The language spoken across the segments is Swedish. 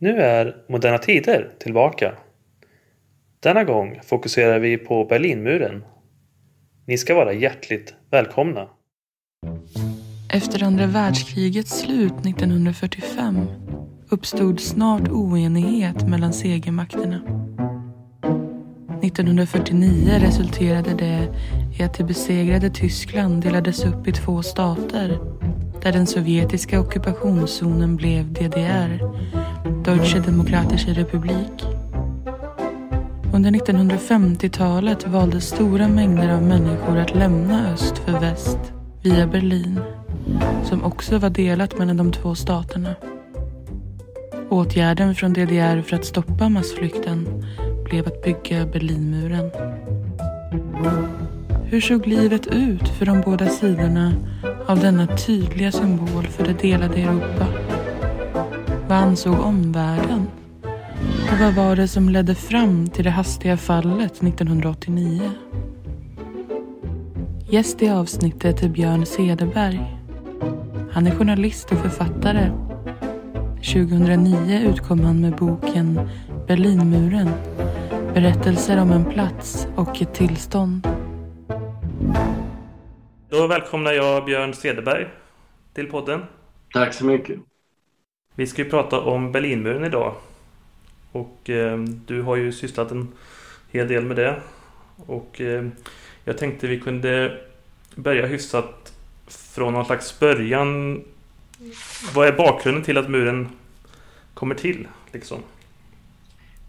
Nu är Moderna Tider tillbaka. Denna gång fokuserar vi på Berlinmuren. Ni ska vara hjärtligt välkomna. Efter andra världskrigets slut 1945 uppstod snart oenighet mellan segermakterna. 1949 resulterade det i att det besegrade Tyskland delades upp i två stater där den sovjetiska ockupationszonen blev DDR, Deutsche Demokratische Republik. Under 1950-talet valde stora mängder av människor att lämna öst för väst via Berlin, som också var delat mellan de två staterna. Åtgärden från DDR för att stoppa massflykten blev att bygga Berlinmuren. Hur såg livet ut för de båda sidorna av denna tydliga symbol för det delade Europa? Vad ansåg omvärlden? Och vad var det som ledde fram till det hastiga fallet 1989? Gäst i avsnittet är Björn Cederberg. Han är journalist och författare. 2009 utkom han med boken Berlinmuren. Berättelser om en plats och ett tillstånd. Då välkomnar jag Björn Cederberg till podden. Tack så mycket. Vi ska ju prata om Berlinmuren idag. Och eh, du har ju sysslat en hel del med det. Och eh, jag tänkte vi kunde börja hyfsat från någon slags början. Vad är bakgrunden till att muren kommer till? Liksom?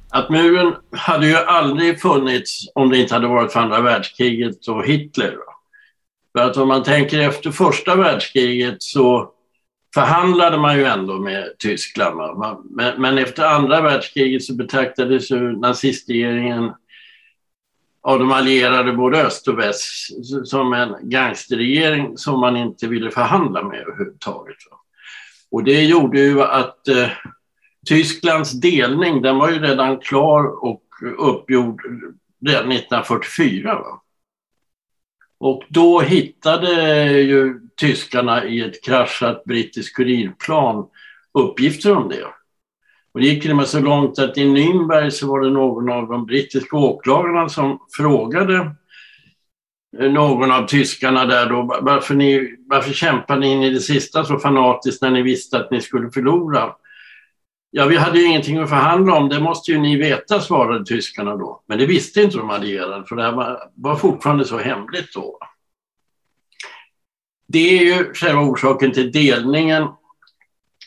Att muren hade ju aldrig funnits om det inte hade varit för andra världskriget och Hitler. För att om man tänker efter första världskriget så förhandlade man ju ändå med Tyskland. Men, men efter andra världskriget så betraktades ju nazistregeringen av de allierade både öst och väst som en gangsterregering som man inte ville förhandla med överhuvudtaget. Och det gjorde ju att eh, Tysklands delning den var ju redan klar och uppgjord redan 1944. Va? Och då hittade ju tyskarna i ett kraschat brittiskt kurirplan uppgifter om det. Och det gick till och med så långt att i Nürnberg så var det någon av de brittiska åklagarna som frågade eh, någon av tyskarna där då varför, ni, varför kämpade ni in i det sista så fanatiskt när ni visste att ni skulle förlora? Ja, vi hade ju ingenting att förhandla om, det måste ju ni veta, svarade tyskarna då. Men det visste inte de allierade, för det här var, var fortfarande så hemligt då. Det är ju själva orsaken till delningen.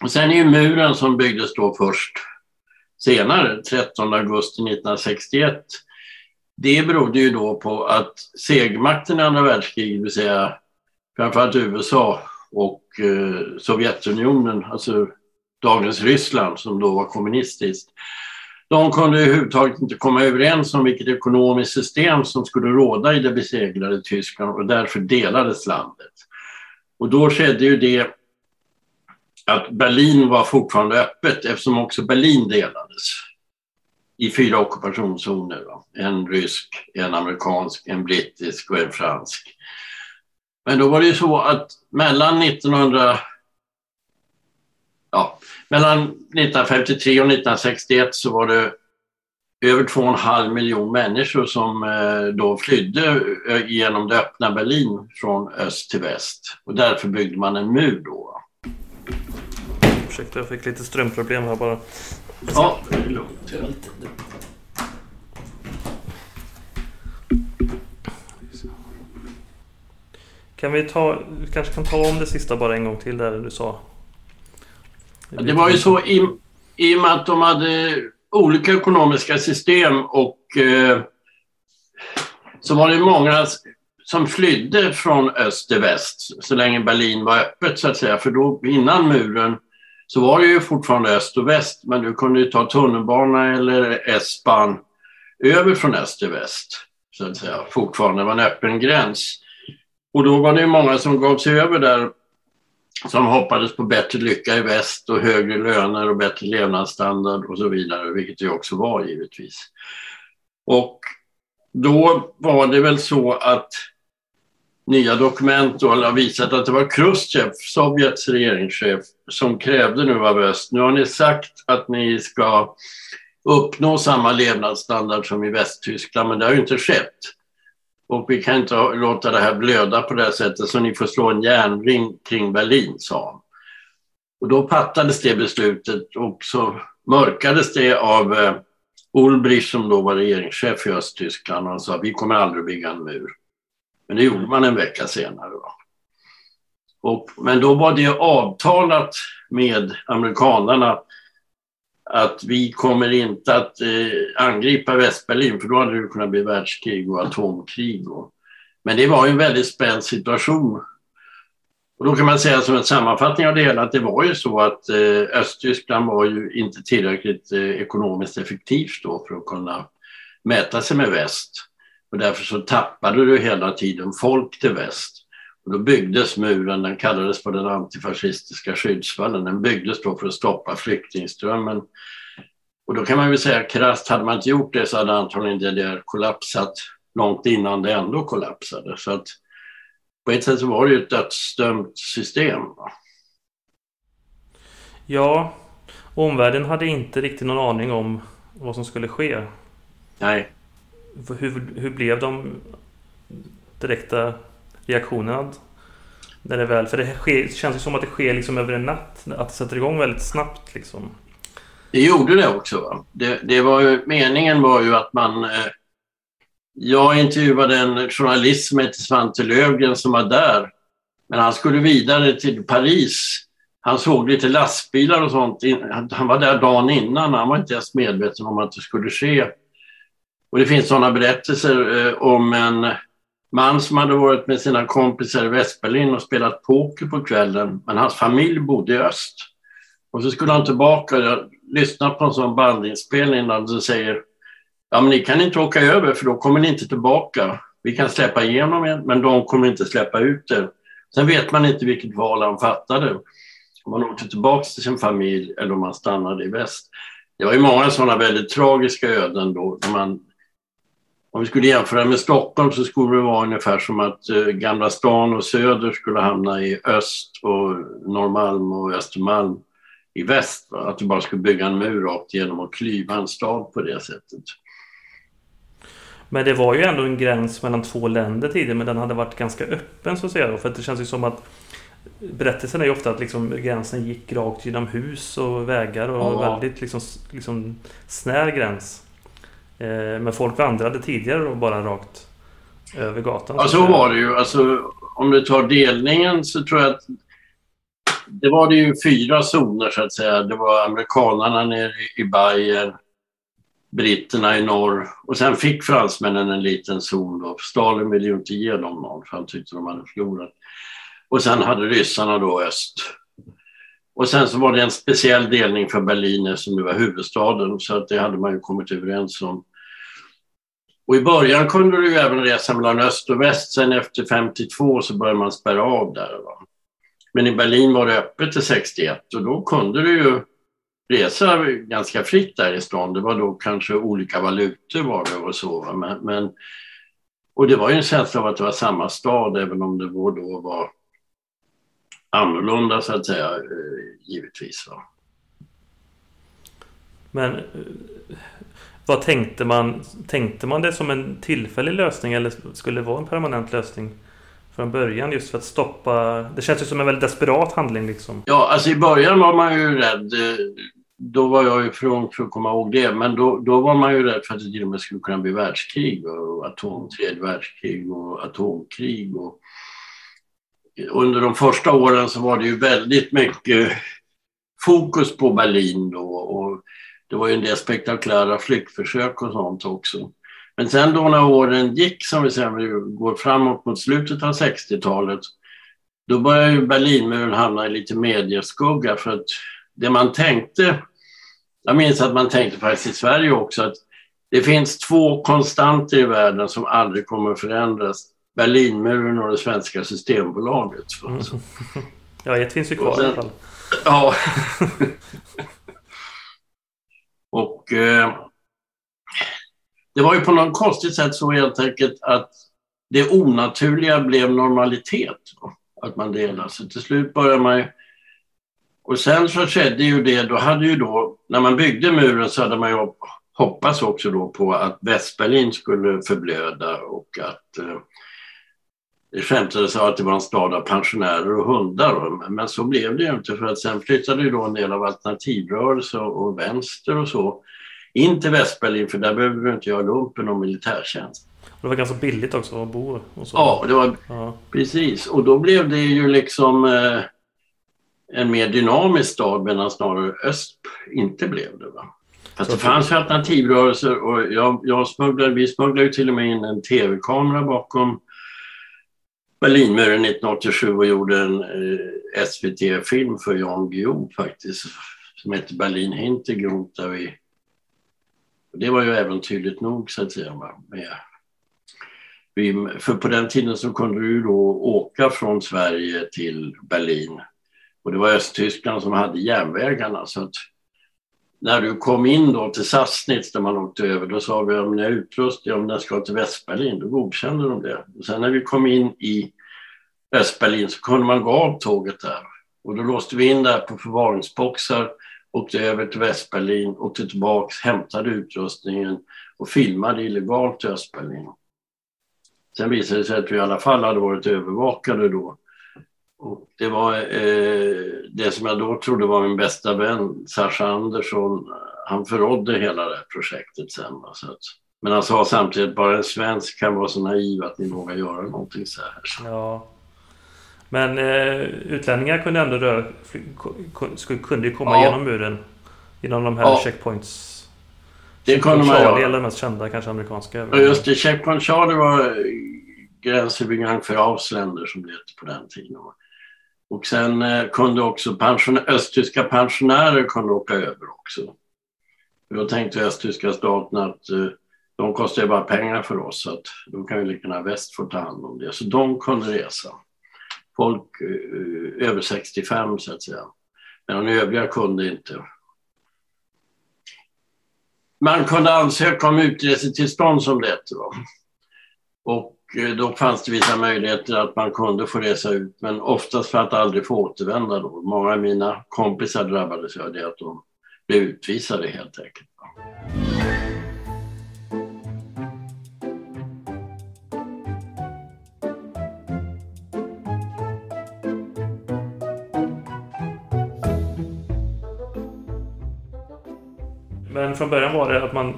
Och sen är ju muren som byggdes då först senare, 13 augusti 1961. Det berodde ju då på att segermakten i andra världskriget, det vill säga framförallt USA och eh, Sovjetunionen, alltså dagens Ryssland som då var kommunistiskt. De kunde överhuvudtaget inte komma överens om vilket ekonomiskt system som skulle råda i det besegrade Tyskland och därför delades landet. Och då skedde ju det att Berlin var fortfarande öppet eftersom också Berlin delades i fyra ockupationszoner. En rysk, en amerikansk, en brittisk och en fransk. Men då var det ju så att mellan 1900 ja, mellan 1953 och 1961 så var det över 2,5 miljon människor som eh, då flydde eh, genom det öppna Berlin från öst till väst. Och därför byggde man en mur då. Ursäkta, jag fick lite strömproblem här bara. Ja, det är lugnt. Kan vi ta, vi kanske kan ta om det sista bara en gång till där du sa det var ju så i, i och med att de hade olika ekonomiska system och eh, så var det många som flydde från öst till väst så länge Berlin var öppet så att säga. För då innan muren så var det ju fortfarande öst och väst men du kunde ju ta tunnelbana eller S-bahn över från öst till väst så att säga. Fortfarande var en öppen gräns. Och då var det ju många som gav sig över där som hoppades på bättre lycka i väst och högre löner och bättre levnadsstandard och så vidare, vilket det också var givetvis. Och då var det väl så att nya dokument då har visat att det var Khrushchev, Sovjets regeringschef, som krävde nu av öst, nu har ni sagt att ni ska uppnå samma levnadsstandard som i Västtyskland, men det har ju inte skett. Och vi kan inte låta det här blöda på det här sättet, så ni får slå en järnring kring Berlin, sa han. Och då fattades det beslutet och så mörkades det av eh, Ulbricht som då var regeringschef i Östtyskland. Han sa vi kommer aldrig bygga en mur. Men det gjorde man en vecka senare. Då. Och, men då var det avtalat med amerikanerna att vi kommer inte att eh, angripa Västberlin för då hade det kunnat bli världskrig och atomkrig. Och, men det var ju en väldigt spänd situation. Och då kan man säga som en sammanfattning av det hela att det var ju så att eh, Östtyskland var ju inte tillräckligt eh, ekonomiskt effektivt då för att kunna mäta sig med väst. Och därför så tappade du hela tiden folk till väst. Och då byggdes muren, den kallades för den antifascistiska skyddsvallen. Den byggdes då för att stoppa flyktingströmmen. Och då kan man väl säga krasst, hade man inte gjort det så hade antagligen DDR kollapsat långt innan det ändå kollapsade. Så att på ett sätt så var det ju ett dödsdömt system. Ja, omvärlden hade inte riktigt någon aning om vad som skulle ske. Nej. Hur, hur blev de direkta reaktionerna? När det väl, för det, sker, det känns ju som att det sker liksom över en natt. Att det sätter igång väldigt snabbt liksom. Det gjorde det också. Va? Det, det var ju, meningen var ju att man... Eh, jag intervjuade en journalist som heter Svante Lövgren som var där. Men han skulle vidare till Paris. Han såg lite lastbilar och sånt. Han var där dagen innan. Han var inte ens medveten om att det skulle ske. Och det finns sådana berättelser eh, om en man som hade varit med sina kompisar i Västberlin och spelat poker på kvällen, men hans familj bodde i öst. Och så skulle han tillbaka, jag lyssnade på en sån bandinspelning där de säger Ja, men ni kan inte åka över för då kommer ni inte tillbaka. Vi kan släppa igenom er, men de kommer inte släppa ut er. Sen vet man inte vilket val han fattade. Om han åkte tillbaka till sin familj eller om han stannade i väst. Det var ju många sådana väldigt tragiska öden då. När man om vi skulle jämföra med Stockholm så skulle det vara ungefär som att eh, Gamla stan och Söder skulle hamna i öst och Norrmalm och Östermalm i väst. Va? Att du bara skulle bygga en mur rakt igenom och klyva en stad på det sättet. Men det var ju ändå en gräns mellan två länder tidigare men den hade varit ganska öppen så att säga. För det känns ju som att Berättelsen är ju ofta att liksom gränsen gick rakt genom hus och vägar och ja. väldigt liksom, liksom snär gräns. Eh, men folk vandrade tidigare och bara rakt över gatan. Ja, så var det ju. Alltså, om du tar delningen så tror jag att det var det ju fyra zoner så att säga. Det var amerikanarna nere i Bayern, britterna i norr och sen fick fransmännen en liten zon. Då. Stalin ville ju inte ge dem någon för han tyckte de hade förlorat. Och sen hade ryssarna då öst. Och sen så var det en speciell delning för Berlin som nu var huvudstaden så att det hade man ju kommit överens om. Och i början kunde du ju även resa mellan öst och väst. Sen efter 52 så började man spärra av där. Va? Men i Berlin var det öppet till 61 och då kunde du ju resa ganska fritt där i stan. Det var då kanske olika valutor var det och så. Men, men, och det var ju en känsla av att det var samma stad även om det då var annorlunda så att säga, eh, givetvis. Va? Men eh, vad tänkte man? Tänkte man det som en tillfällig lösning eller skulle det vara en permanent lösning? Från början just för att stoppa... Det känns ju som en väldigt desperat handling liksom. Ja, alltså i början var man ju rädd. Då var jag ju för ung för att komma ihåg det. Men då, då var man ju rädd för att det till och med skulle kunna bli världskrig och atom, tredje världskrig och atomkrig. Och, under de första åren så var det ju väldigt mycket fokus på Berlin då. Och det var ju en del spektakulära flyktförsök och sånt också. Men sen då när åren gick, som vi sen går framåt mot slutet av 60-talet, då började ju Berlinmuren hamna i lite medieskugga för att det man tänkte, jag minns att man tänkte faktiskt i Sverige också att det finns två konstanter i världen som aldrig kommer att förändras. Berlinmuren och det svenska Systembolaget. Mm. Ja, ett finns ju kvar sen, i alla fall. Ja. Och eh, det var ju på något konstigt sätt så helt enkelt att det onaturliga blev normalitet. Då, att man delade. Så till slut började man och sen så skedde ju det, då hade ju då, när man byggde muren så hade man ju hoppats också då på att Västberlin skulle förblöda och att eh, det skämtades att det var en stad av pensionärer och hundar. Men så blev det ju inte för att sen flyttade ju då en del av alternativrörelse och vänster och så in till Västberlin för där behöver du inte göra lumpen och militärtjänst. Det var ganska billigt också att bo och så. Ja, det var, ja. precis. Och då blev det ju liksom eh, en mer dynamisk stad medan snarare öst inte blev det. Va? Fast det fanns alternativrörelser och jag, jag smugglade, vi smugglade ju till och med in en tv-kamera bakom Berlinmuren 1987 och gjorde en eh, SVT-film för Jan Guillou faktiskt som hette Berlin Hintergrund där vi det var ju äventyrligt nog så att säga. Med, vi, för på den tiden så kunde du då åka från Sverige till Berlin och det var Östtyskland som hade järnvägarna så att när du kom in då till Sassnitz där man åkte över, då sa vi om ni har utrustning, om den ska till Västberlin, då godkände de det. Och sen när vi kom in i Östberlin så kunde man gå av tåget där. Och då låste vi in där på förvaringsboxar, åkte över till Västberlin, åkte tillbaks, hämtade utrustningen och filmade illegalt i Östberlin. Sen visade det sig att vi i alla fall hade varit övervakade då och det var eh, det som jag då trodde var min bästa vän, Sasha Andersson. Han förrådde hela det här projektet sen. Så att, men han sa samtidigt bara en svensk kan vara så naiv att ni vågar göra någonting så här. Så. Ja. Men eh, utlänningar kunde ändå röra, kunde ju komma ja. genom muren. Genom de här ja. checkpoints. Det kunde man göra. Eller mest kända, kanske amerikanska. Ja, just det. Checkpoint Charlie var gränsövergång för Ausländer som det hette på den tiden. Och sen eh, kunde också pension, östtyska pensionärer kunde åka över också. Då tänkte östtyska staten att eh, de kostar ju bara pengar för oss så att då kan ju lika gärna väst få ta hand om det. Så de kunde resa. Folk eh, över 65 så att säga. Men de övriga kunde inte. Man kunde ansöka om utresetillstånd som det hette. Och Eh, då fanns det vissa möjligheter att man kunde få resa ut, men oftast för att aldrig få återvända. Då. Många av mina kompisar drabbades av det, att de blev utvisade helt enkelt. Men från början var det att man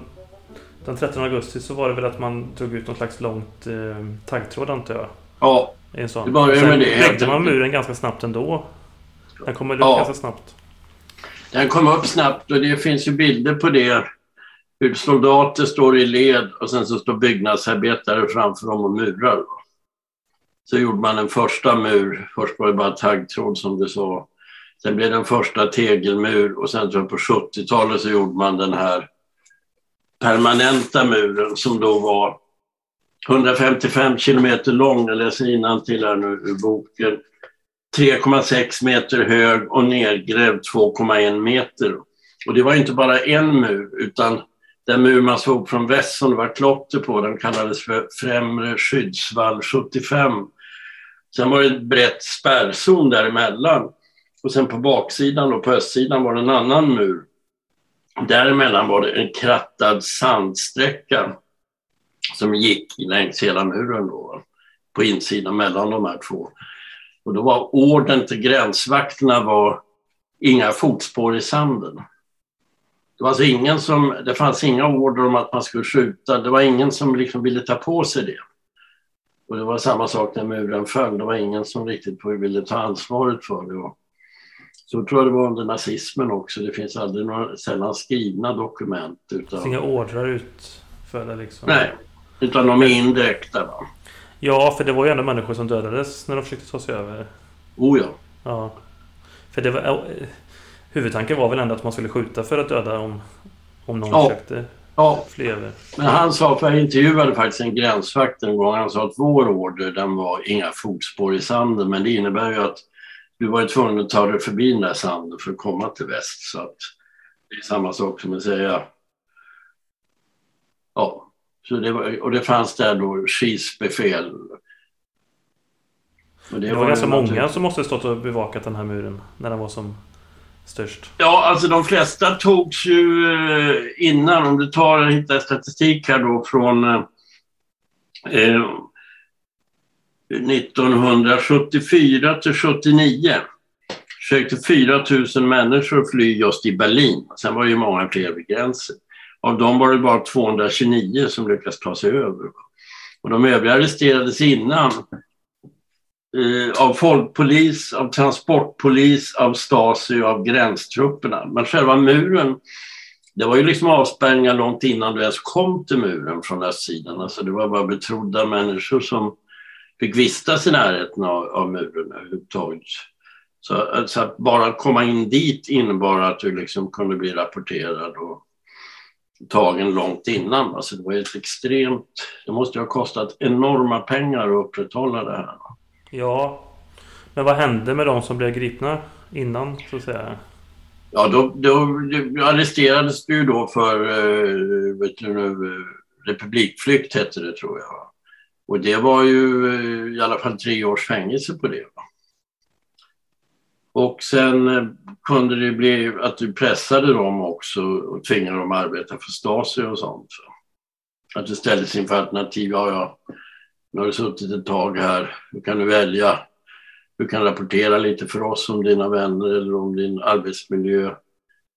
den 13 augusti så var det väl att man drog ut något slags långt eh, taggtråd antar jag? Ja, en sån. det började med det. byggde man muren ganska snabbt ändå. Den kom upp ja. ganska snabbt. Den kom upp snabbt och det finns ju bilder på det. Hur soldater står i led och sen så står byggnadsarbetare framför dem och murar. Så gjorde man en första mur. Först var det bara taggtråd som du sa. Sen blev det en första tegelmur och sen tror jag på 70-talet så gjorde man den här permanenta muren som då var 155 kilometer lång, jag läser till här nu ur boken, 3,6 meter hög och nedgrävd 2,1 meter. Och det var inte bara en mur, utan den mur man såg från väst som det var klotter på, den kallades för Främre skyddsvall 75. Sen var det ett brett spärrzon däremellan. Och sen på baksidan och på östsidan var det en annan mur Däremellan var det en krattad sandsträcka som gick längs hela muren då, på insidan mellan de här två. Och då var orden till gränsvakterna var inga fotspår i sanden. Det, var alltså ingen som, det fanns inga order om att man skulle skjuta, det var ingen som liksom ville ta på sig det. Och det var samma sak när muren föll, det var ingen som riktigt ville ta ansvaret för det. Så tror jag det var under nazismen också. Det finns aldrig några sällan skrivna dokument. Utan... Inga ordrar utförda liksom? Nej, utan de är indirekta. Va? Ja, för det var ju ändå människor som dödades när de försökte ta sig över. Oh ja. Ja. För det var, huvudtanken var väl ändå att man skulle skjuta för att döda om, om någon ja. försökte ja. fly över. Men han sa, för jag intervjuade faktiskt en gränsvakt en gång, han sa att vår order den var inga fotspår i sanden, men det innebär ju att du var ju tvungen att ta dig förbi den där sanden för att komma till väst. Så att det är samma sak som att säga, ja, Så det var, och det fanns där då skisbefäl. det, det var, var ganska många som måste stått och bevakat den här muren när den var som störst. Ja, alltså de flesta togs ju eh, innan. Om du tar, hittar statistik här då från eh, 1974 till 79 försökte 4 000 människor fly just i Berlin. Sen var det ju många fler vid gränsen. Av dem var det bara 229 som lyckades ta sig över. Och de övriga arresterades innan eh, av folkpolis, av transportpolis, av Stasi och av gränstrupperna. Men själva muren, det var ju liksom avspärrningar långt innan du ens kom till muren från östsidan. Alltså det var bara betrodda människor som fick vistas i närheten av, av muren överhuvudtaget. Så, så att bara komma in dit innebar att du liksom kunde bli rapporterad och tagen långt innan. Alltså det var ett extremt... Det måste ha kostat enorma pengar att upprätthålla det här. Ja, men vad hände med de som blev gripna innan så att säga? Ja, då, då, då arresterades du då för uh, vet du nu, republikflykt hette det tror jag. Och det var ju eh, i alla fall tre års fängelse på det. Va? Och sen eh, kunde det bli att du pressade dem också och tvingade dem att arbeta för Stasi och sånt. Att du ställdes inför alternativ. Ja, ja, nu har du suttit ett tag här. hur kan du välja. Du kan rapportera lite för oss om dina vänner eller om din arbetsmiljö.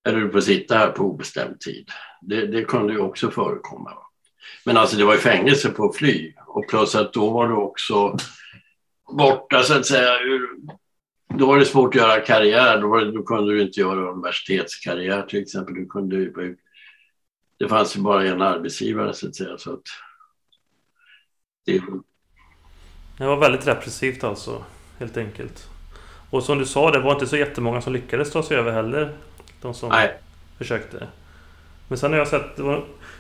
Eller du får sitta här på obestämd tid. Det, det kunde ju också förekomma. Men alltså det var ju fängelse på fly och plus att då var du också borta så att säga. Då var det svårt att göra karriär. Då, det, då kunde du inte göra universitetskarriär till exempel. Du kunde, det fanns ju bara en arbetsgivare så att säga. Så att det... det var väldigt repressivt alltså, helt enkelt. Och som du sa, det var inte så jättemånga som lyckades ta sig över heller. De som Nej. försökte. Men sen har jag sett,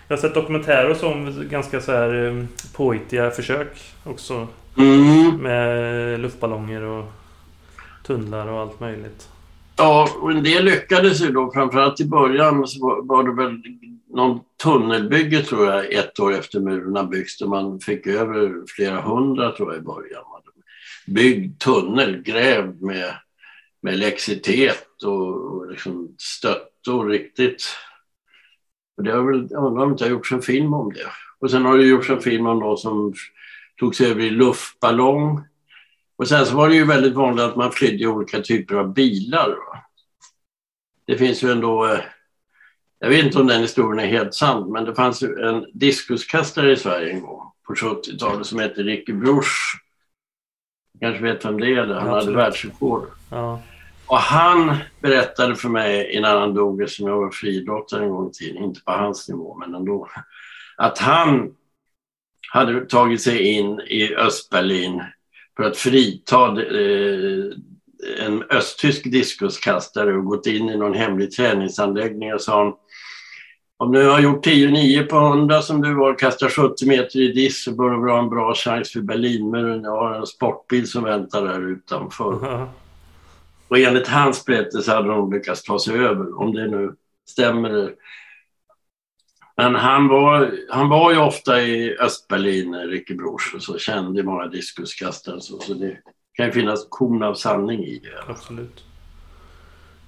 jag har sett dokumentärer om ganska så här eh, påhittiga försök också. Mm. Med luftballonger och tunnlar och allt möjligt. Ja, och en del lyckades ju då. Framförallt i början så var det väl någon tunnelbygge tror jag ett år efter murarna byggs där man fick över flera hundra tror jag i början. Byggd tunnel grävd med, med elektricitet och, och liksom stöttor riktigt. Och det har väl, jag undrar om det har gjorts en film om det. Och sen har det gjorts en film om någon som tog sig över i luftballong. Och sen så var det ju väldigt vanligt att man flydde i olika typer av bilar. Va? Det finns ju ändå eh, jag vet inte om den historien är helt sann, men det fanns en diskuskastare i Sverige en gång på 70-talet som hette Ricky Bruch. kanske vet vem det är, han Absolut. hade världsrekord. Ja. Och han berättade för mig innan han dog, som jag var friidrottare en gång i tiden, inte på hans nivå, men ändå, att han hade tagit sig in i Östberlin för att frita eh, en östtysk diskuskastare och gått in i någon hemlig träningsanläggning och sa han, om du har gjort 10-9 på 100 som du var och kastar 70 meter i disk så bör du ha en bra chans för Berlinmuren. Jag har en sportbil som väntar där utanför. Och enligt hans berättelse hade de lyckats ta sig över, om det nu stämmer. Men han var, han var ju ofta i Östberlin, Ricky Bruch, och så kände många diskuskastare. Så, så det kan ju finnas korn av sanning i det. Absolut.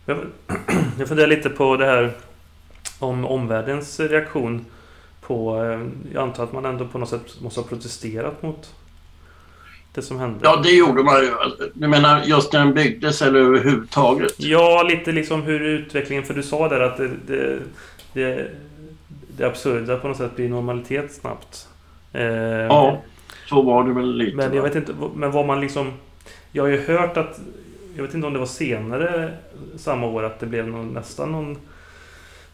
Jag, jag funderar lite på det här om omvärldens reaktion på... Eh, jag antar att man ändå på något sätt måste ha protesterat mot det som hände. Ja, det gjorde man ju. Du menar just när den byggdes eller överhuvudtaget? Ja, lite liksom hur utvecklingen... För du sa där att det, det, det, det absurda på något sätt blir normalitet snabbt. Eh, ja, så var det väl lite. Men jag vet inte, men var man liksom... Jag har ju hört att... Jag vet inte om det var senare samma år att det blev någon, nästan någon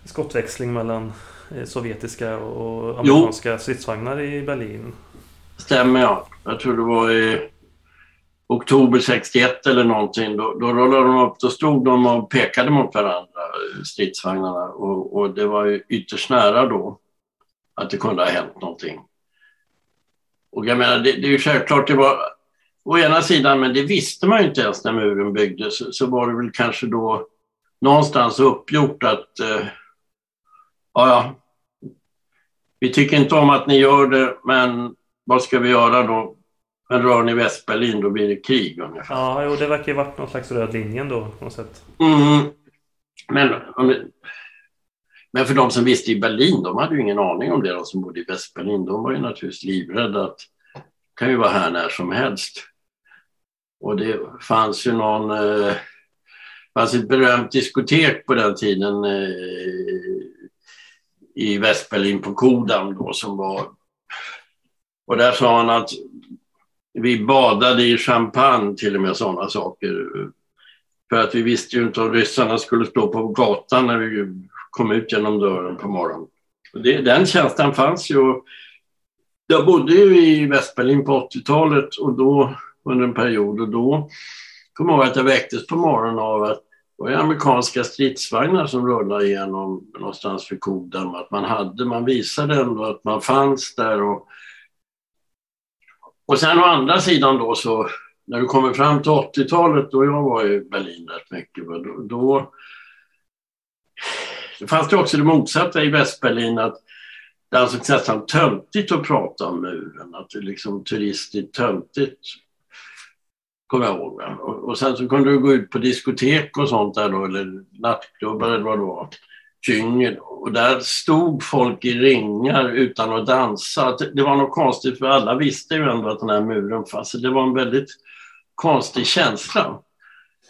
skottväxling mellan eh, sovjetiska och amerikanska jo. stridsvagnar i Berlin. Stämmer ja. Jag tror det var i oktober 61 eller någonting. Då, då rullade de upp, då stod de och pekade mot varandra, stridsvagnarna. Och, och det var ju ytterst nära då att det kunde ha hänt någonting. Och jag menar, det, det är ju självklart, det var å ena sidan, men det visste man ju inte ens när muren byggdes, så var det väl kanske då någonstans uppgjort att eh, ja, ja. vi tycker inte om att ni gör det, men vad ska vi göra då? Men rör ni Västberlin, då blir det krig ungefär. Ja, jo, det verkar ju varit någon slags röd linjen då på något sätt. Mm. Men, men för de som visste i Berlin, de hade ju ingen aning om det, de som bodde i Västberlin. De var ju naturligtvis livrädda att det kan ju vara här när som helst. Och det fanns ju någon... Eh, fanns ett berömt diskotek på den tiden eh, i Västberlin på Kodam då som var... Och där sa han att vi badade i champagne till och med sådana saker. För att vi visste ju inte om ryssarna skulle stå på gatan när vi kom ut genom dörren på morgonen. Det, den känslan fanns ju. Jag bodde ju i Västberlin på 80-talet och då under en period och då kommer jag ihåg att jag väcktes på morgonen av att det var amerikanska stridsvagnar som rullade igenom någonstans vid Kodam. Att man, hade, man visade ändå att man fanns där. Och, och sen å andra sidan då så när du kommer fram till 80-talet då jag var i Berlin rätt mycket. Då, då det fanns det också det motsatta i Västberlin att det ansågs alltså nästan töntigt att prata om muren. Att det liksom turistigt töntigt kommer jag ihåg. Och, och, sen så kunde du gå ut på diskotek och sånt där då, eller nattklubbar eller vad det var. Djungel. Och där stod folk i ringar utan att dansa. Det var något konstigt för alla visste ju ändå att den här muren fanns. Det var en väldigt konstig känsla.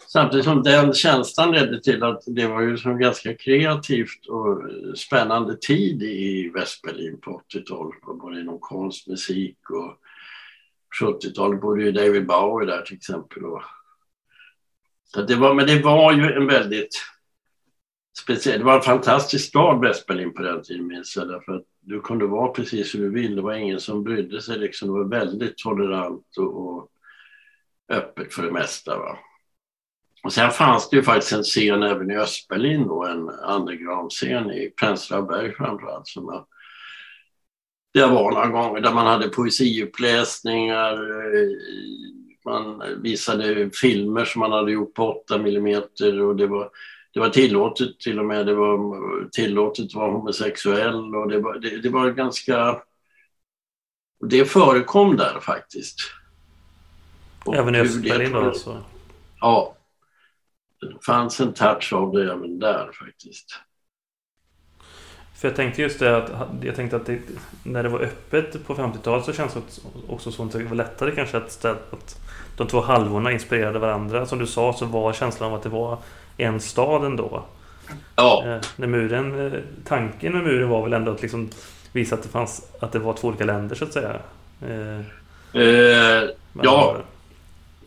Samtidigt som den känslan ledde till att det var ju som ganska kreativt och spännande tid i Västberlin på 80-talet. Både inom konst, musik och 70-talet bodde ju David Bowie där till exempel. Och, så det var, men det var ju en väldigt speciellt. det var en fantastisk stad Västberlin på den tiden minns jag. Därför att du kunde vara precis hur du ville. Det var ingen som brydde sig. Liksom. Det var väldigt tolerant och, och öppet för det mesta. Va? Och sen fanns det ju faktiskt en scen även i Östberlin då, en underground-scen i Prenzlauer berg framförallt som jag det var några gånger där man hade poesiuppläsningar. Eh, man visade filmer som man hade gjort på 8 mm. och det var, det var tillåtet till och med. Det var tillåtet att vara homosexuell och det var, det, det var ganska... Det förekom där faktiskt. Även i Östberlin då alltså? Ja. Det fanns en touch av det även där faktiskt. För jag tänkte just det att, jag tänkte att det, när det var öppet på 50-talet så känns det också som att det var lättare kanske att, att de två halvorna inspirerade varandra. Som du sa så var känslan av att det var en stad ändå. Ja. Eh, när muren, eh, tanken med muren var väl ändå att liksom visa att det fanns, att det var två olika länder så att säga. Eh, eh ja,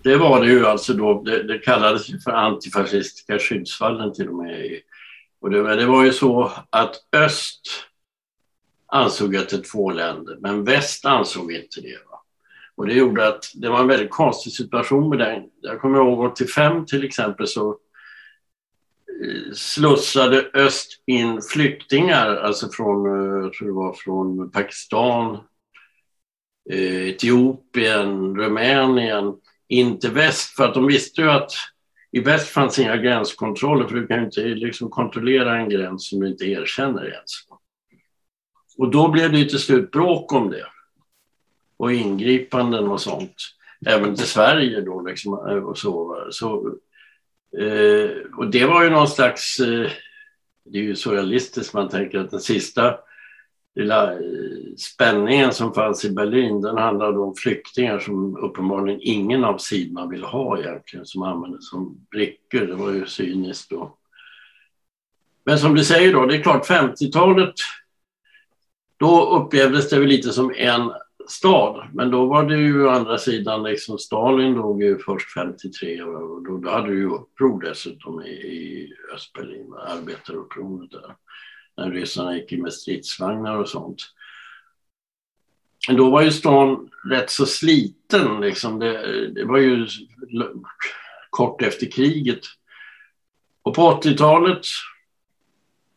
det var det ju alltså då. Det, det kallades för antifascistiska skyddsvallen till och med och det, det var ju så att öst ansåg att det är två länder, men väst ansåg inte det. Va? Och det gjorde att det var en väldigt konstig situation med den. Jag kommer ihåg 85 till exempel så slussade öst in flyktingar, alltså från, eh, jag tror det var från Pakistan, eh, Etiopien, Rumänien in till väst för att de visste ju att i väst fanns inga gränskontroller för du kan ju inte liksom kontrollera en gräns som du inte erkänner ens. Och då blev det till slut bråk om det. Och ingripanden och sånt. Även till Sverige då liksom, eh, och så. så eh, och det var ju någon slags... Eh, det är ju surrealistiskt man tänker att den sista lilla eh, spänningen som fanns i Berlin den handlade om flyktingar som uppenbarligen ingen av sidorna vill ha egentligen som användes som brickor. Det var ju cyniskt då. Men som du säger då, det är klart 50-talet då upplevdes det väl lite som en stad. Men då var det ju å andra sidan liksom Stalin dog ju först 53 och då, då hade du ju uppror dessutom i, i Östberlin, arbetarupproret där när ryssarna gick in med stridsvagnar och sånt. Men då var ju stan rätt så sliten. Liksom. Det, det var ju kort efter kriget. Och på 80-talet,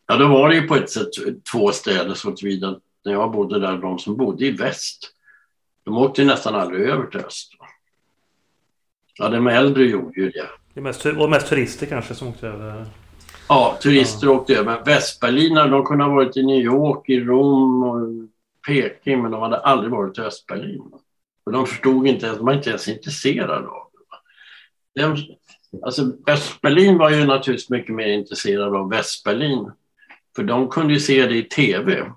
ja då var det ju på ett sätt två städer så tillvida när jag bodde där, de som bodde i väst, de åkte ju nästan aldrig över till öst. Ja, de äldre gjorde ju det. Det mest, och mest turister kanske som åkte över? Ja, turister ja. åkte över. Västberlinare, de kunde ha varit i New York, i Rom och Peking men de hade aldrig varit i Östberlin. Och de förstod inte ens, de var inte ens intresserade av det. De, alltså Östberlin var ju naturligtvis mycket mer intresserad av Västberlin. För de kunde ju se det i tv.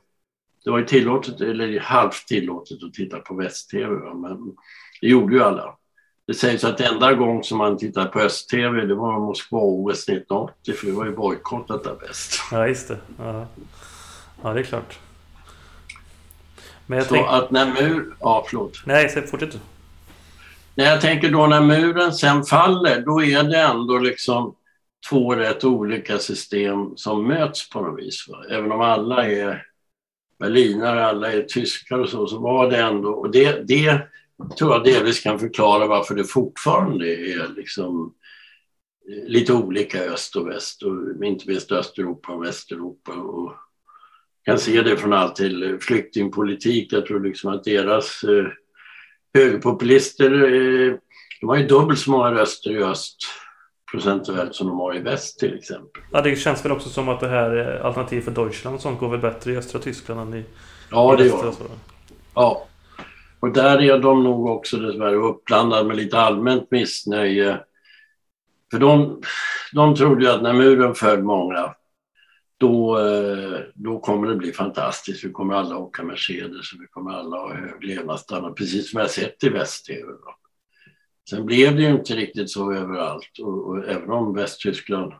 Det var ju tillåtet, eller halvt tillåtet att titta på väst-tv, men det gjorde ju alla. Det sägs att enda gång som man tittade på öst-tv det var Moskva-OS 1980 för det var ju bojkottat där bäst. Ja, just det. Ja, ja det är klart. Men jag Så tänk... att när mur... Ja, förlåt. Nej, fortsätt du. Nej, jag tänker då när muren sen faller, då är det ändå liksom två rätt olika system som möts på något vis. Va? Även om alla är berlinare, alla är tyskar och så, så var det ändå... Och det, det tror jag delvis kan förklara varför det fortfarande är liksom eh, lite olika öst och väst, och inte minst Östeuropa och Västeuropa. Och kan se det från allt till flyktingpolitik. Jag tror liksom att deras eh, högerpopulister, eh, de har ju dubbelt så många röster i öst procentuellt som de har i väst till exempel. Ja, det känns väl också som att det här alternativet för Deutschland sånt går väl bättre i östra Tyskland än i, ja, i det gör det. Ja, och där är de nog också dessvärre uppblandade med lite allmänt missnöje. För de, de trodde ju att när muren föll många, då, eh, då kommer det bli fantastiskt. Vi kommer alla åka Mercedes och vi kommer alla ha hög levnadsstandard, precis som jag sett i väst-tv. Sen blev det ju inte riktigt så överallt och, och även om Västtyskland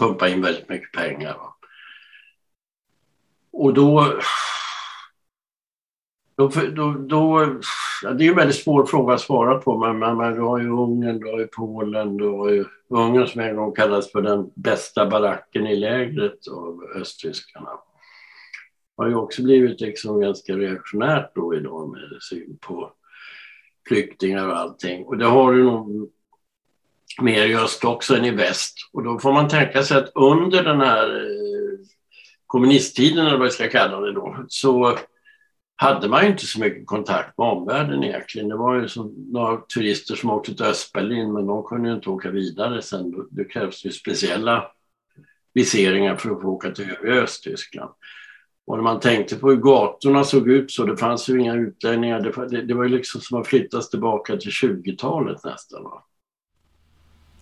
pumpade in väldigt mycket pengar. Och då då, då, då, ja, det är en väldigt svår fråga att svara på, men, men, men du har ju Ungern, du har ju Polen, du har ju Ungern som en gång kallades för den bästa baracken i lägret av östtyskarna. Det har ju också blivit liksom ganska reaktionärt då idag med syn på flyktingar och allting. Och det har du nog mer i öst också än i väst. Och då får man tänka sig att under den här eh, kommunisttiden, eller vad vi ska kalla det då, så hade man ju inte så mycket kontakt med omvärlden egentligen. Det var ju som några turister som åkte till Östberlin men de kunde ju inte åka vidare sen. Det krävs ju speciella viseringar för att få åka till övriga Östtyskland. Och när man tänkte på hur gatorna såg ut så det fanns ju inga utlänningar. Det, det, det var ju liksom som att flyttas tillbaka till 20-talet nästan. Va?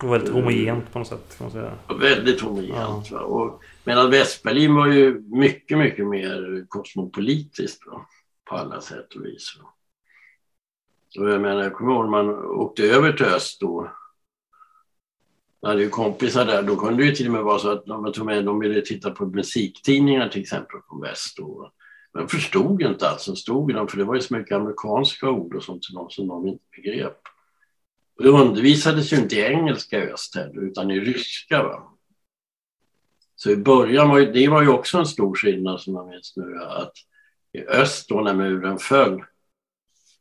Och väldigt homogent på något sätt kan man säga. Väldigt homogent. Ja. Och, medan Västberlin var ju mycket, mycket mer kosmopolitiskt. Va? på alla sätt och vis. Och jag menar, jag kommer ihåg när man åkte över till öst då. Jag hade ju kompisar där, då kunde det ju till och med vara så att de, tog med, de ville titta på musiktidningar till exempel från väst. Då. Men jag förstod inte allt som stod i dem, för det var ju så mycket amerikanska ord och sånt som de inte begrep. Och det undervisades ju inte i engelska i öst heller, utan i ryska. Va? Så i början var ju, det var ju också en stor skillnad som man minns nu, att i öst då när muren föll,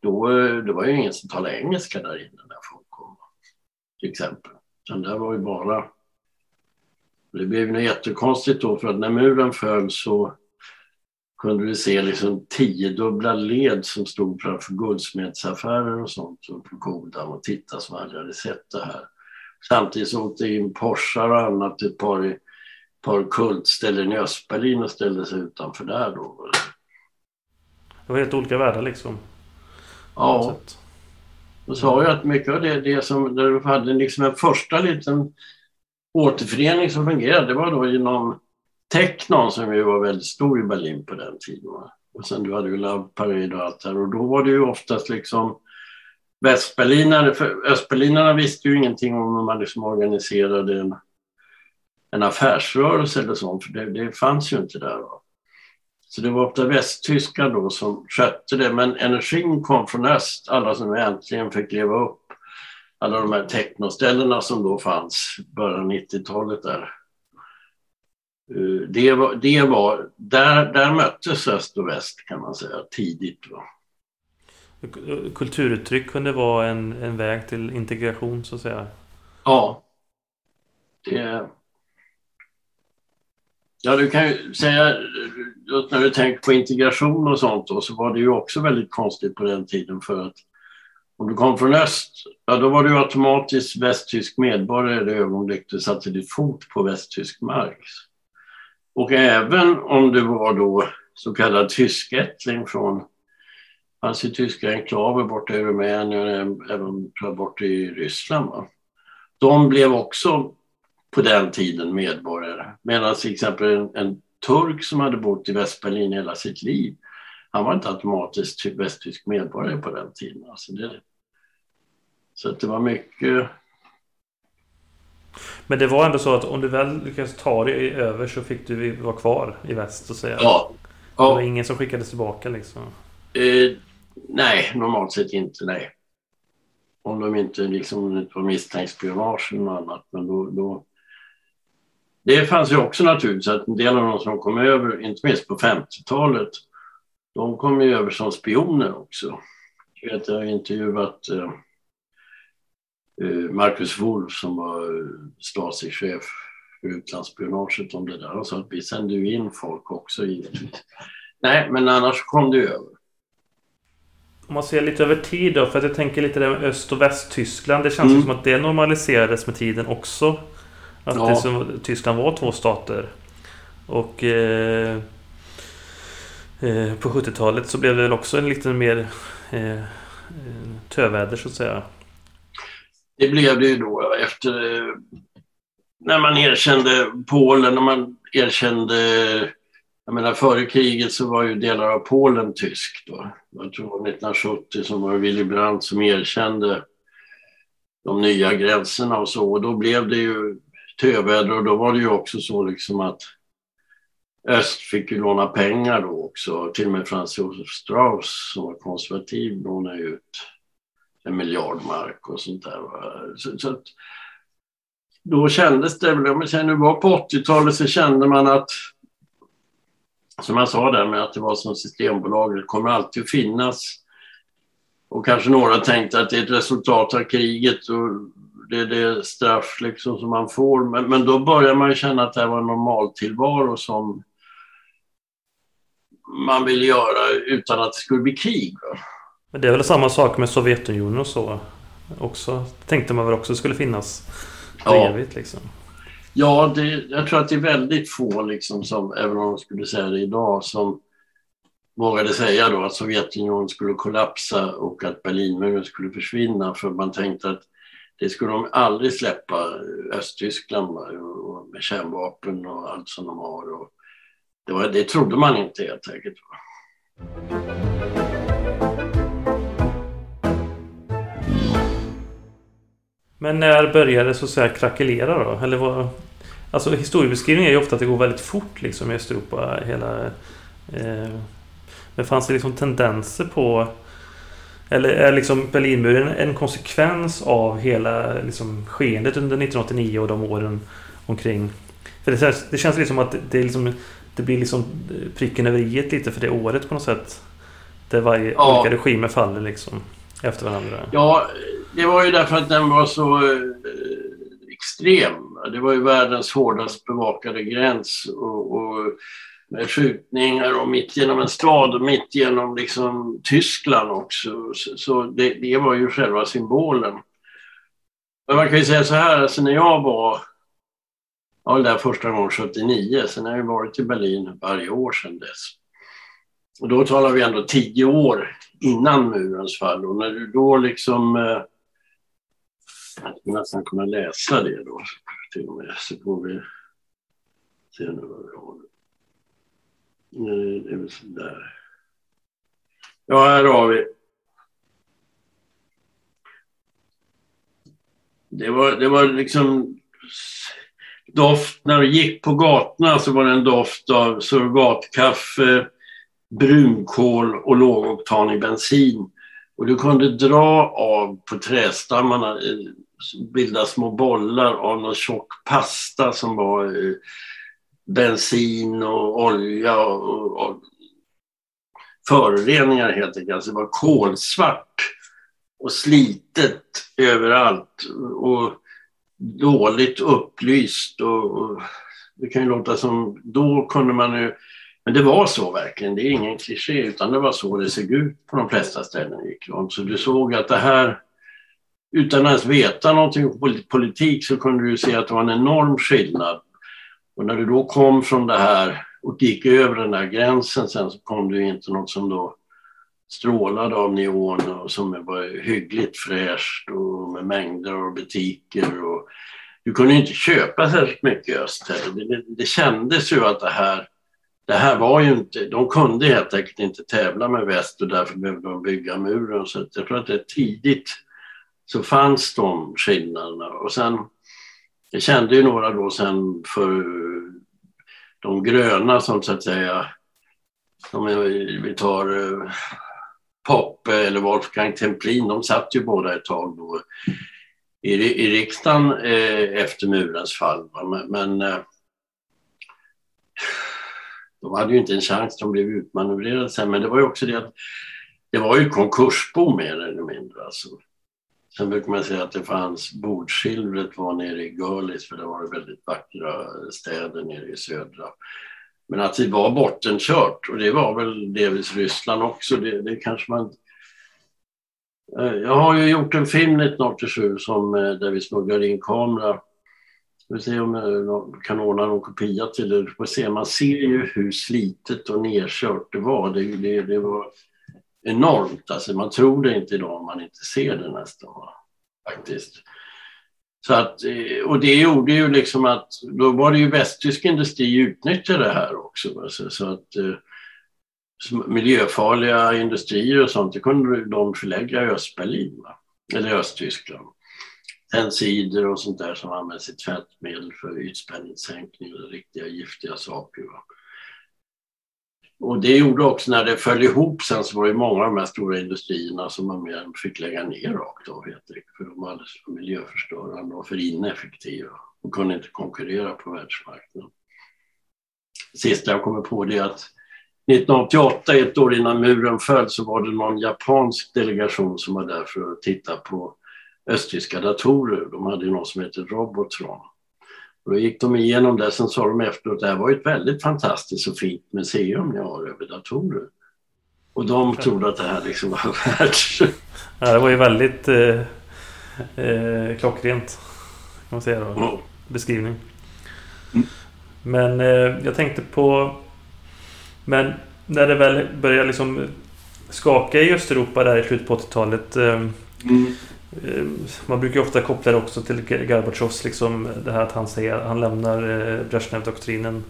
då det var ju ingen som talade engelska där inne när folk kom. Till exempel. Sen där var ju bara... Det blev ju jättekonstigt då för att när muren föll så kunde du se liksom tiodubbla led som stod framför guldsmedsaffärer och sånt på Godan och tittade som aldrig hade sett det här. Samtidigt så åkte in Porschar och annat ett par, par kultställen i Östberlin och ställde sig utanför där då. Det var helt olika världar liksom. Ja. Då sa jag att mycket av det, det som, där du hade liksom en första liten återförening som fungerade, det var då inom Technon som ju var väldigt stor i Berlin på den tiden. Och sen du hade ju Love Parade och allt där och då var det ju oftast liksom västberlinare, för östberlinarna visste ju ingenting om hur man liksom organiserade en, en affärsrörelse eller sånt, för det, det fanns ju inte där. Va? Så det var ofta västtyskar då som skötte det, men energin kom från öst, alla som äntligen fick leva upp. Alla de här technoställena som då fanns början av 90-talet där. Eh, det var, det var, där, där möttes öst och väst kan man säga tidigt. Va? Kulturuttryck kunde vara en, en väg till integration så att säga? Ja. Det, Ja, du kan ju säga, när du tänker på integration och sånt då, så var det ju också väldigt konstigt på den tiden för att om du kom från öst, ja då var du automatiskt västtysk medborgare i det ögonblick du satte din fot på västtysk mark. Och även om du var då så kallad tyskättling från fanns ju tyska enklaver borta i Rumänien och även borta i Ryssland. Va? De blev också på den tiden medborgare. Medan till exempel en, en turk som hade bott i Västberlin hela sitt liv, han var inte automatiskt västtysk medborgare på den tiden. Alltså det, så det var mycket... Men det var ändå så att om du väl lyckades ta dig över så fick du vara kvar i väst och säga. Ja. ja. Det var ingen som skickades tillbaka liksom? Eh, nej, normalt sett inte nej. Om de inte liksom var misstänkt spionage eller något annat. Men då, då... Det fanns ju också naturligtvis att en del av de som kom över, inte minst på 50-talet, de kom ju över som spioner också. Jag, vet, jag har intervjuat eh, eh Marcus Wolf som var Stasi-chef för utlandsspionaget om det där. Han sa att vi sände ju in folk också givetvis. Nej, men annars kom det över. Om man ser lite över tid då, för att jag tänker lite där med Öst och Västtyskland. Det känns mm. som att det normaliserades med tiden också. Att ja. det som, Tyskland var två stater. Och eh, eh, på 70-talet så blev det väl också en lite mer eh, töväder så att säga. Det blev det ju då efter eh, när man erkände Polen, när man erkände jag menar före kriget så var ju delar av Polen tyskt. Då. Jag tror 1970 som var Willy Brandt som erkände de nya gränserna och så. Och då blev det ju töväder och då var det ju också så liksom att öst fick ju låna pengar då också. Till och med Franz Josef Strauss som var konservativ lånade ut en miljard mark och sånt där. Så, så att, då kändes det väl, om vi säger nu var på 80-talet så kände man att som jag sa där med att det var som Systembolag, det kommer alltid att finnas. Och kanske några tänkte att det är ett resultat av kriget och det är det straff liksom som man får. Men, men då börjar man känna att det här var en normal tillvaro som man vill göra utan att det skulle bli krig. Men det är väl samma sak med Sovjetunionen och så också. Tänkte man väl också skulle finnas ja. evigt liksom. Ja, det, jag tror att det är väldigt få, liksom, som, även om de skulle säga det idag, som vågade säga då att Sovjetunionen skulle kollapsa och att Berlinmuren skulle försvinna för man tänkte att det skulle de aldrig släppa eh, Östtyskland med kärnvapen och allt som de har. Och det, var, det trodde man inte helt enkelt. Men när började det så att säga krackelera då? Eller vad, alltså historiebeskrivningen är ju ofta att det går väldigt fort liksom i Östeuropa. Hela, eh, men fanns det liksom tendenser på... Eller är liksom Berlinmuren en konsekvens av hela liksom, skeendet under 1989 och de åren omkring? För det, känns, det känns liksom att det, liksom, det blir liksom pricken över i lite för det året på något sätt. Där varje ja. olika regimer faller liksom efter varandra. Ja, det var ju därför att den var så eh, extrem. Det var ju världens hårdast bevakade gräns och, och med skjutningar och mitt genom en stad och mitt genom liksom Tyskland också. Så, så det, det, var ju själva symbolen. Men man kan ju säga så här, alltså när jag var jag var där första gången 79, sen har jag varit i Berlin varje år sedan dess. Och då talar vi ändå tio år innan murens fall och när du då liksom eh, jag skulle nästan kunna läsa det då till och med. Så får vi se nu vad vi har. Nu är väl sådär. Ja, här har vi. Det var, det var liksom doft, när du gick på gatorna så var det en doft av surrogatkaffe, brunkol och lågoktanig bensin. Och du kunde dra av på trästammarna eh, bilda små bollar av någon tjock pasta som var eh, bensin och olja och, och föroreningar helt enkelt. Alltså det var kolsvart och slitet överallt och dåligt upplyst. Och, och, det kan ju låta som, då kunde man ju, men det var så verkligen, det är ingen kliché utan det var så det såg ut på de flesta ställen gick runt. Så du såg att det här utan att ens veta någonting om politik så kunde du se att det var en enorm skillnad. Och när du då kom från det här och gick över den där gränsen sen så kom du in inte något som då strålade av neon och som var hyggligt fräscht och med mängder av butiker. Och du kunde inte köpa särskilt mycket i öst det, det, det kändes ju att det här, det här var ju inte, de kunde helt enkelt inte tävla med väst och därför behövde de bygga muren. Så jag tror att det tidigt så fanns de skillnaderna och sen jag kände ju några då sen för de gröna som så att säga, om vi tar eh, Poppe eller Wolfgang Templin, de satt ju båda ett tag då i, i riksdagen eh, efter murens fall. Men, men eh, de hade ju inte en chans, de blev utmanövrerade sen. Men det var ju också det att det var ju konkursbo mer eller mindre. Alltså. Sen brukar man säga att det fanns bordsilvret var nere i Görlis, för det var väldigt vackra städer nere i södra. Men att det var bottenkört och det var väl delvis Ryssland också. Det, det kanske man... Eh, jag har ju gjort en film 1987 som, eh, där vi smugglar in kamera. Vi se om eh, jag kan ordna någon kopia till det. Man ser ju hur slitet och nedkört det var. Det, det, det var enormt. Alltså man tror det inte idag om man inte ser det nästan. Faktiskt. Så att, eh, och det gjorde ju liksom att då var det ju västtysk industri utnyttjade det här också. Alltså, så att eh, miljöfarliga industrier och sånt, det kunde de förlägga i Östberlin, va? eller Östtyskland. Tensider och sånt där som används i tvättmedel för ytspänningssänkning och riktiga giftiga saker. Va? Och det gjorde också när det föll ihop sen så var det många av de här stora industrierna som man mer fick lägga ner rakt av helt enkelt. För de var alldeles för miljöförstörande och för ineffektiva och kunde inte konkurrera på världsmarknaden. Sista jag kommer på det är att 1988, ett år innan muren föll, så var det någon japansk delegation som var där för att titta på östtyska datorer. De hade något som heter Robotron. Och då gick de igenom det, sen sa de efteråt det här var ett väldigt fantastiskt och fint museum ni har över datorer. Och de trodde att det här liksom var världs... Ja, det var ju väldigt eh, eh, klockrent. Kan man säga då. Mm. Beskrivning. Mm. Men eh, jag tänkte på... Men när det väl började liksom skaka i Östeuropa där i slutet på 80-talet. Eh, mm. Eh, man brukar ofta koppla det också till Gorbatjovs, liksom det här att han säger han lämnar eh, Brezhnev-doktrinen.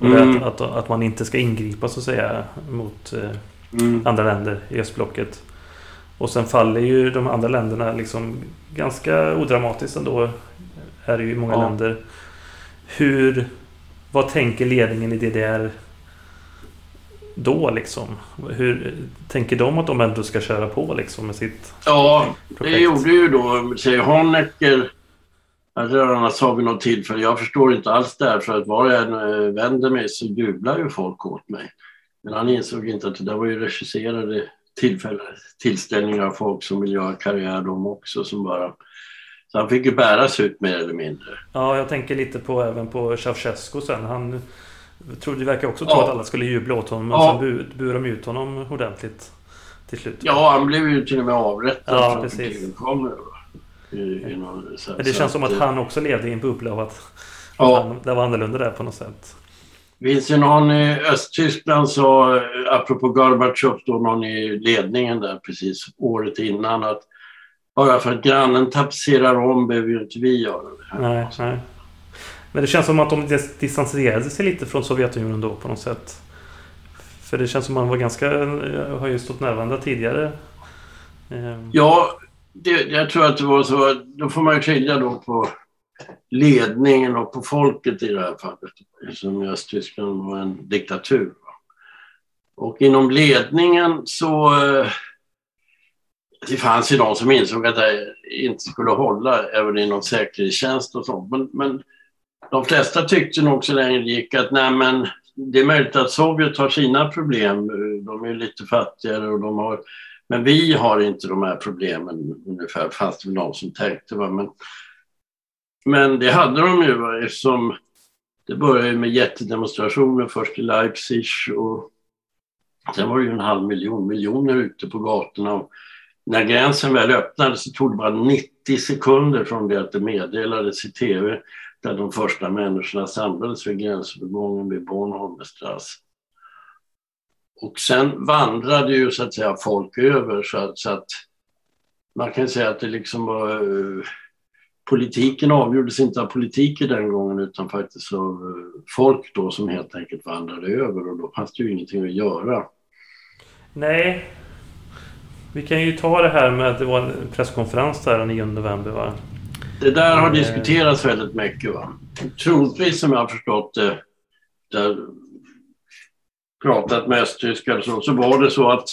Mm. Att, att, att, man inte ska ingripa så att säga mot eh, mm. andra länder i östblocket. Och sen faller ju de andra länderna liksom ganska odramatiskt ändå. Är det ju i många ja. länder. Hur... Vad tänker ledningen i DDR då liksom? Hur tänker de att de ändå ska köra på liksom med sitt Ja, projekt? det gjorde ju då, säger Honecker, redan sa vid något tillfälle, jag förstår inte alls det här för att var jag än eh, vänder mig så jublar ju folk åt mig. Men han insåg inte att det där var ju regisserade tillfälle, tillställningar av folk som vill göra karriär de också som bara så han fick ju bäras ut mer eller mindre. Ja, jag tänker lite på även på Ceausescu sen. Han jag tror det verkar också tro ja. att alla skulle jubla åt honom. Men ja. sen buade de ut honom ordentligt. Till slut. Ja, han blev ju till och med avrättad. Ja, precis. I, i någon, så, men det känns som att, han också levde i en bubbla och att, ja. han, det var annorlunda där på något sätt. Finns det någon i Östtyskland så, apropå Gorbatjov, då någon i ledningen där precis året innan att bara för att grannen tapetserar om behöver ju inte vi göra det. Nej, nej. Men det känns som att de distanserade sig lite från Sovjetunionen då på något sätt. För det känns som att man var ganska... Eh, har ju stått närvarande tidigare. Ehm. Ja, det, jag tror att det var så. Då får man skilja då på ledningen och på folket i det här fallet. Eftersom Östtyskland var en diktatur. Och inom ledningen så... Eh, det fanns ju de som insåg att det inte skulle hålla även inom säkerhetstjänst och sånt. Men, men de flesta tyckte nog så länge det gick att nej men det är möjligt att Sovjet har sina problem. De är lite fattigare och de har men vi har inte de här problemen ungefär, fast det var någon som tänkte. Va? Men, men det hade de ju eftersom det började med jättedemonstrationer först i Leipzig och sen var det ju en halv miljon, miljoner ute på gatorna. Och när gränsen väl öppnades så tog det bara 90 sekunder från det att det meddelades i tv där de första människorna samlades vid gränsövergången vid Bornholmestrasse. Och sen vandrade ju så att säga folk över så att, så att man kan säga att det liksom var uh, politiken avgjordes inte av politiker den gången utan faktiskt av uh, folk då som helt enkelt vandrade över och då fanns det ju ingenting att göra. Nej. Vi kan ju ta det här med att det var en presskonferens där den 9 november va? Det där har diskuterats väldigt mycket. Va? Troligtvis som jag har förstått det, där pratat med östtyskar så, så var det så att,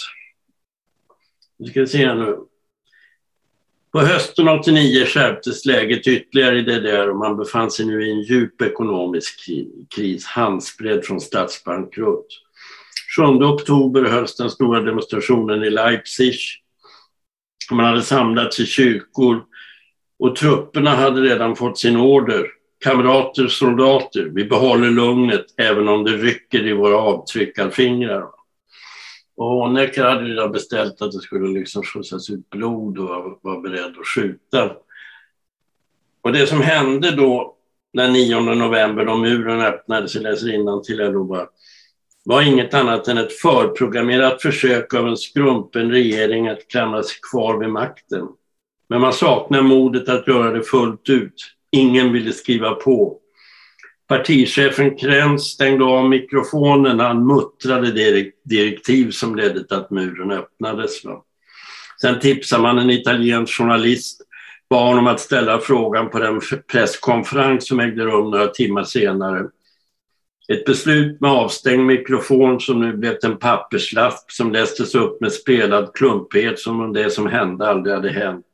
vi ska se nu, på hösten 89 skärptes läget ytterligare i DDR och man befann sig nu i en djup ekonomisk kris, handspredd från statsbankrutt. 7 oktober hölls den stora demonstrationen i Leipzig. Man hade samlats i kyrkor och trupperna hade redan fått sin order. Kamrater, soldater, vi behåller lugnet även om det rycker i våra avtryckarfingrar. Och Honecker hade redan beställt att det skulle liksom skjutsas ut blod och var beredd att skjuta. Och det som hände då den 9 november då muren öppnades, jag läser till Eloba, var inget annat än ett förprogrammerat försök av en skrumpen regering att klamra sig kvar vid makten. Men man saknar modet att göra det fullt ut. Ingen ville skriva på. Partichefen Krentz stängde av mikrofonen när han muttrade direktiv som ledde till att muren öppnades. Sen tipsade man en italiensk journalist, bad honom att ställa frågan på den presskonferens som ägde rum några timmar senare. Ett beslut med avstängd mikrofon som nu blev en papperslapp som lästes upp med spelad klumpighet som om det som hände aldrig hade hänt.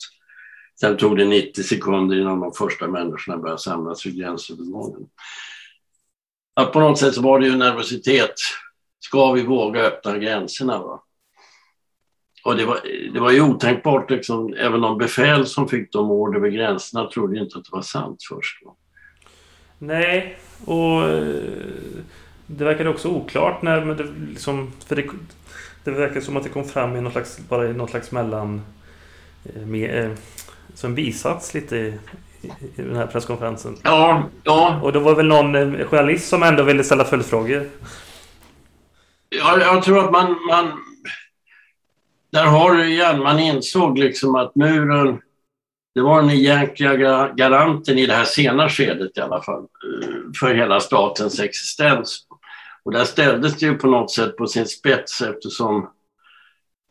Sen tog det 90 sekunder innan de första människorna började samlas vid gränsövergången. Att på något sätt så var det ju nervositet. Ska vi våga öppna gränserna? Va? Och det var, det var ju otänkbart, liksom, även de befäl som fick de order vid gränserna trodde inte att det var sant först. Va? Nej, och eh, det verkade också oklart när men det liksom, för det, det verkar som att det kom fram i något slags, bara i något slags mellan eh, med, eh, som bisats lite i, i den här presskonferensen. Ja, ja. Och det var väl någon eh, journalist som ändå ville ställa följdfrågor? Ja, jag tror att man, man... Där har du igen, man insåg liksom att muren... Det var den egentliga garanten i det här sena skedet i alla fall, eh, för hela statens existens. Och där ställdes det ju på något sätt på sin spets eftersom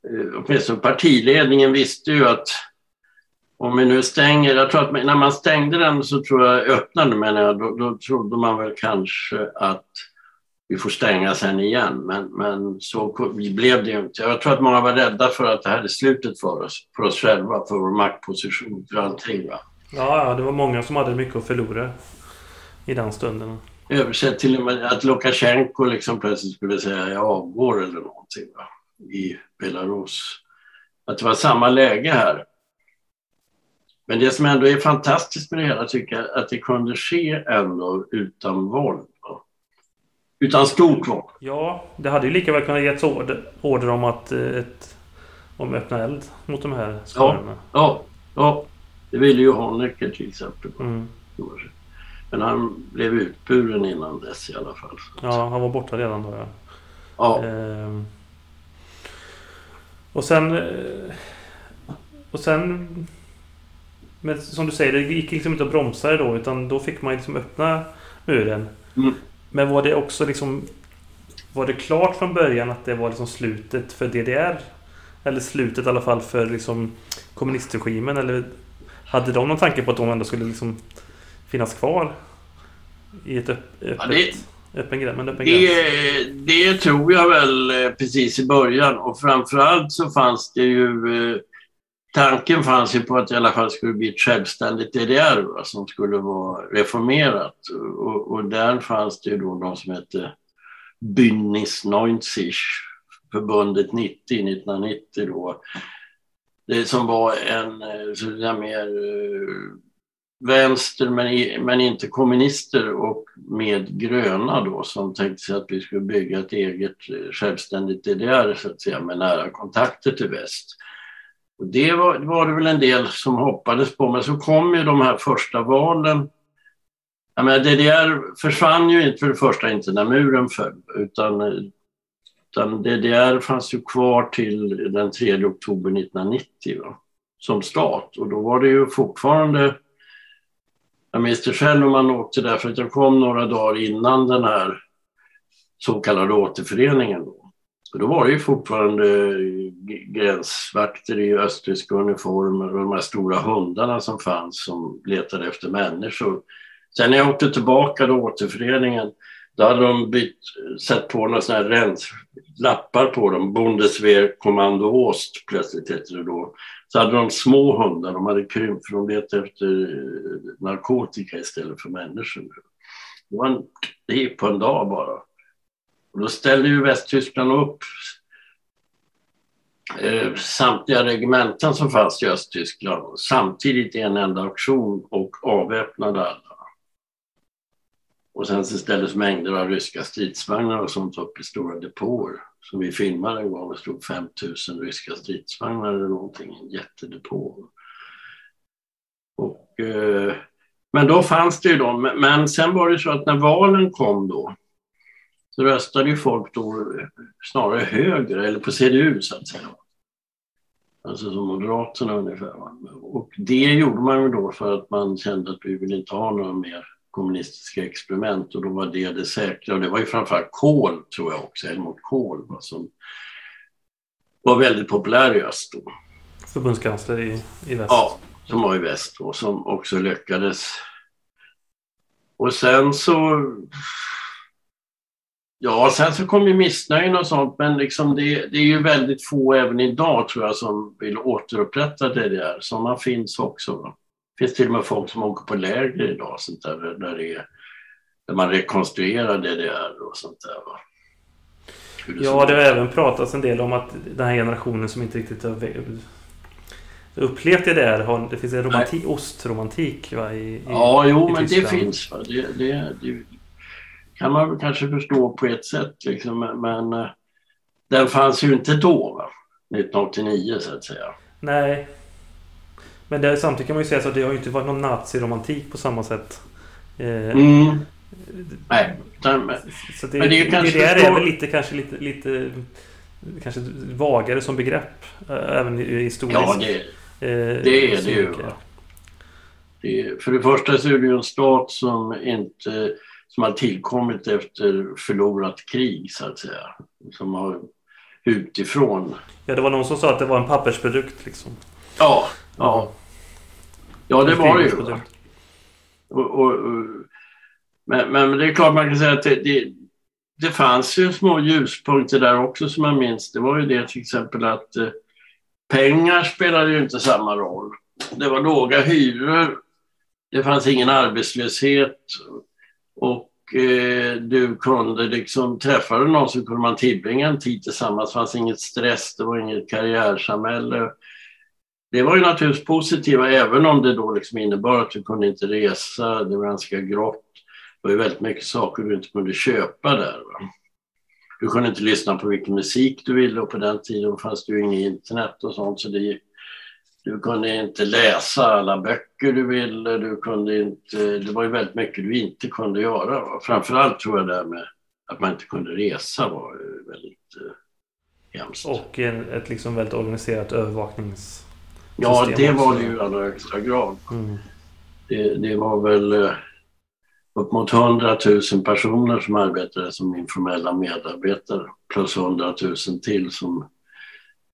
eh, åtminstone partiledningen visste ju att om vi nu stänger, jag tror att när man stängde den så tror jag, öppnade menar jag, då, då trodde man väl kanske att vi får stänga sen igen. Men, men så blev det ju inte. Jag tror att många var rädda för att det här är slutet för oss, för oss själva, för vår maktposition, för allting. Va? Ja, det var många som hade mycket att förlora i den stunden. Översätt till och med att Lukasjenko liksom plötsligt skulle säga jag avgår eller någonting va? i Belarus. Att det var samma läge här. Men det som ändå är fantastiskt med det hela tycker jag att det kunde ske ändå utan våld. Utan stort våld. Ja, det hade ju lika väl kunnat getts order, order om att eh, ett, om öppna eld mot de här skarorna. Ja, ja, ja, det ville ju Honecker till exempel. Mm. Men han blev utburen innan dess i alla fall. Ja, han var borta redan då ja. ja. Ehm. Och sen... Eh, och sen men som du säger, det gick liksom inte att bromsa det då utan då fick man liksom öppna muren. Mm. Men var det också liksom... Var det klart från början att det var liksom slutet för DDR? Eller slutet i alla fall för liksom kommunistregimen? Eller hade de någon tanke på att de ändå skulle liksom finnas kvar? I ett öpp, öppet, ja, det, öppen, öppen det, gräns? Det tror jag väl eh, precis i början och framförallt så fanns det ju eh, tanken fanns ju på att det i alla fall skulle bli ett självständigt DDR va, som skulle vara reformerat. Och, och, där fanns det ju då de som hette Bündnis 90, förbundet 90, 1990 då. Det som var en eh, så där mer eh, vänster men, men inte kommunister och med gröna då som tänkte sig att vi skulle bygga ett eget eh, självständigt DDR så att säga med nära kontakter till väst. Och det var, var det väl en del som hoppades på, men så kom ju de här första valen. Jag menar, DDR försvann ju inte för det första inte när muren föll, utan, utan DDR fanns ju kvar till den 3 oktober 1990 va, som stat. Och då var det ju fortfarande jag minns det själv när man åkte där, för att jag kom några dagar innan den här så kallade återföreningen. Då. Och då var det ju fortfarande eh, gränsvakter i östtyska uniformer och de här stora hundarna som fanns som letade efter människor. Sen när jag åkte tillbaka då återföreningen, då hade de bytt, sett på några sådana här lappar på dem, Bundeswehr Kommando Ost plötsligt hette det då. Så hade de små hundar, de hade krympt för de letade efter eh, narkotika istället för människor. Det, var en, det gick på en dag bara. Och då ställde ju Västtyskland upp eh, samtliga regementen som fanns i Östtyskland samtidigt i en enda aktion och avväpnade alla. Och sen så ställdes mängder av ryska stridsvagnar och sånt upp i stora depåer. Som vi filmade en gång, det stod 5000 ryska stridsvagnar eller någonting, en jättedepå. Och, eh, men då fanns det ju de, men sen var det så att när valen kom då så röstade ju folk då snarare höger, eller på CDU så att säga. Alltså som Moderaterna ungefär. Och det gjorde man ju då för att man kände att vi vill inte ha några mer kommunistiska experiment och då var det det säkra. Och det var ju framförallt Kohl, tror jag också, Helmut Kohl, som var väldigt populär i öst då. Förbundskansler i, i väst? Ja, som var i väst då, som också lyckades. Och sen så Ja, sen så kom ju missnöjen och sånt, men liksom det, det, är ju väldigt få även idag tror jag som vill återupprätta DDR. Sådana finns också. Det finns till och med folk som åker på läger idag, sånt där, där, det är, där man rekonstruerar DDR och sånt där. Va? Det ja, det har även pratats en del om att den här generationen som inte riktigt har upplevt DDR, det finns en romantik, ostromantik va, i, i Ja, jo, i men det finns. Va? Det, det, det, kan man kanske förstå på ett sätt, liksom, men uh, den fanns ju inte då, va? 1989 så att säga. Nej. Men det, samtidigt kan man ju säga så att det har ju inte varit någon naziromantik på samma sätt. Eh, mm. Nej. Men, så det, men det, är, kanske det där är väl lite, kanske lite, lite kanske vagare som begrepp. Äh, även historiskt. Ja, det, eh, det är det ju. Det, för det första så är det ju en stat som inte som har tillkommit efter förlorat krig så att säga. Som har utifrån. Ja, det var någon som sa att det var en pappersprodukt liksom. Ja, ja. Ja, det var det ju. Och, och, och, men, men det är klart man kan säga att det, det, det fanns ju små ljuspunkter där också som jag minns. Det var ju det till exempel att eh, pengar spelade ju inte samma roll. Det var låga hyror. Det fanns ingen arbetslöshet. Och eh, du kunde liksom, träffade någon så kunde man tillbringa en tid tillsammans. Det fanns inget stress, det var inget karriärsamhälle. Det var ju naturligtvis positiva, även om det då liksom innebar att du kunde inte resa, det var ganska grått. Det var ju väldigt mycket saker du inte kunde köpa där. Va? Du kunde inte lyssna på vilken musik du ville och på den tiden fanns det ju inget internet och sånt så det du kunde inte läsa alla böcker du ville. Du kunde inte, det var ju väldigt mycket du inte kunde göra. Framförallt tror jag det med att man inte kunde resa var väldigt eh, hemskt. Och en, ett liksom väldigt organiserat övervaknings... Ja, det var det ju i allra högsta grad. Mm. Det, det, var väl eh, upp mot 100 000 personer som arbetade som informella medarbetare plus 100 000 till som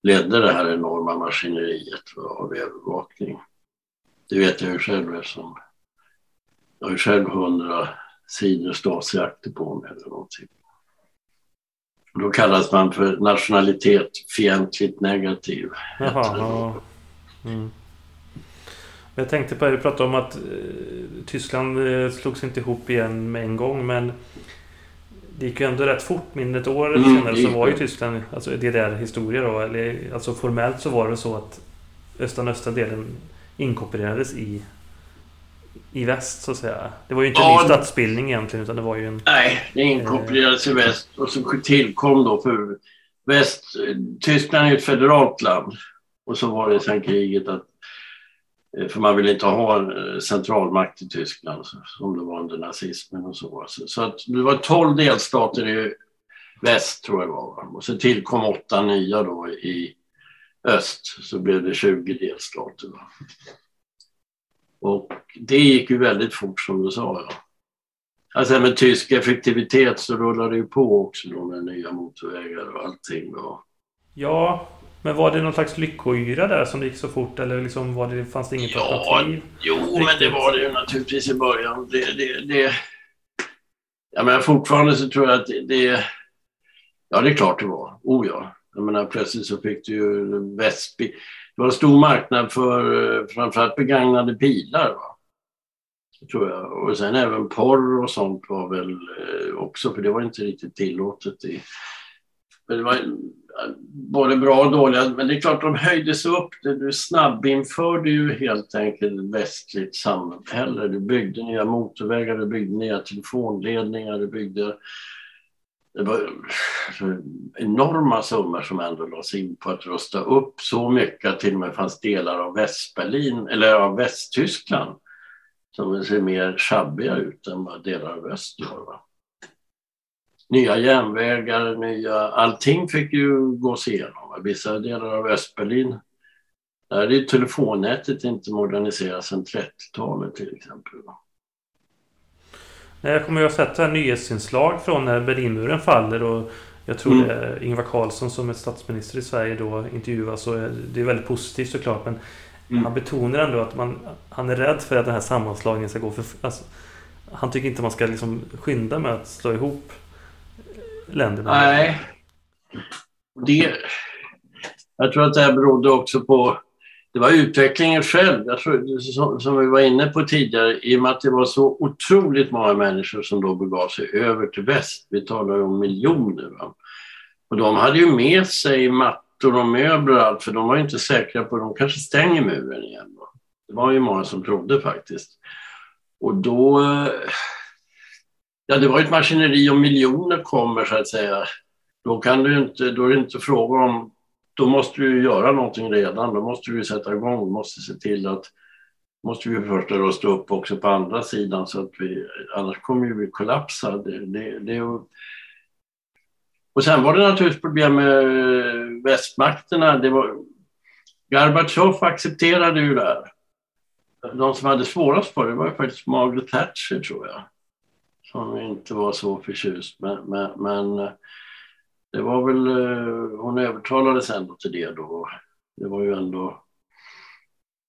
ledde det här enorma maskineriet av övervakning. Det vet jag ju själv eftersom jag har ju själv hundra sidor Stasi-akter på mig eller någonting. då kallas man för nationalitet fientligt negativ. Jaha, mm. Jag tänkte på, du pratade om att eh, Tyskland eh, slogs inte ihop igen med en gång men det gick ju ändå rätt fort. Mindre ett år mm, senare så var ju Tyskland alltså DDR-historia då. Eller, alltså formellt så var det så att östra östra delen inkorporerades i i väst så att säga. Det var ju inte ja, en ny statsbildning egentligen utan det var ju en... Nej, det inkorporerades eh, i väst och så tillkom då för väst... Tyskland är ett federalt land. Och så var det sen kriget att Eh, för man ville inte ha eh, centralmakt i Tyskland som det var under nazismen och så. Så att det var 12 delstater i väst tror jag var. Och så tillkom åtta nya då i öst så blev det 20 delstater. Och det gick ju väldigt fort som du sa. Ja. Alltså med tysk effektivitet så rullade det ju på också då med nya motorvägar och allting. Va? Ja, men var det någon slags lyckoyra där som det gick så fort eller liksom var det, fanns det inget ja, alternativ? Jo, Riktigt? men det var det ju naturligtvis i början. Det, det, det... Jag menar fortfarande så tror jag att det, det... Ja, det är klart det var. Oh ja. Jag menar plötsligt så fick du ju Västby. Det var en stor marknad för eh, framförallt begagnade bilar. Va? tror jag. Och sen även porr och sånt var väl eh, också, för det var inte riktigt tillåtet. I, men det var både bra och dåliga, men det är klart de höjdes upp. Du snabbinförde ju helt enkelt västligt samhälle. Du byggde nya motorvägar, du byggde nya telefonledningar, du byggde det var enorma summor som ändå lades in på att rusta upp så mycket att till och med fanns delar av Västberlin eller av Västtyskland som ser mer sjabbiga ut än vad delar av öst gör. Nya järnvägar, nya... Allting fick ju gås igenom. Vissa delar av Östberlin där är telefonnätet inte moderniserat sedan 30-talet till exempel. Jag kommer ju ha sett här nyhetsinslag från när Berlinmuren faller och jag tror mm. det är Ingvar Carlsson som är statsminister i Sverige då intervjuas och det är väldigt positivt såklart men Mm. Han betonar ändå att man, han är rädd för att den här sammanslagningen ska gå för... Alltså, han tycker inte man ska liksom skynda med att slå ihop länderna. Nej. Det, jag tror att det här berodde också på... Det var utvecklingen själv, jag tror, som, som vi var inne på tidigare, i och med att det var så otroligt många människor som då begav sig över till väst. Vi talar om miljoner. Va? Och de hade ju med sig mattor och möbler och allt, för de var inte säkra på att de kanske stänger muren igen. Va? Det var ju många som trodde faktiskt. Och då... Ja, det var ett maskineri om miljoner kommer så att säga. Då, kan du inte, då är det inte fråga om... Då måste du göra någonting redan. Då måste du sätta igång. Du måste se till att... måste vi först rusta upp också på andra sidan så att vi... Annars kommer vi kollapsa. Det, det, det, och sen var det naturligtvis problem med västmakterna. Det var, Gorbatjov accepterade ju det här. De som hade svårast för det var ju faktiskt Margaret Thatcher, tror jag. Som inte var så förtjust. Men, men, men det var väl... Hon övertalades ändå till det då. Det var ju ändå...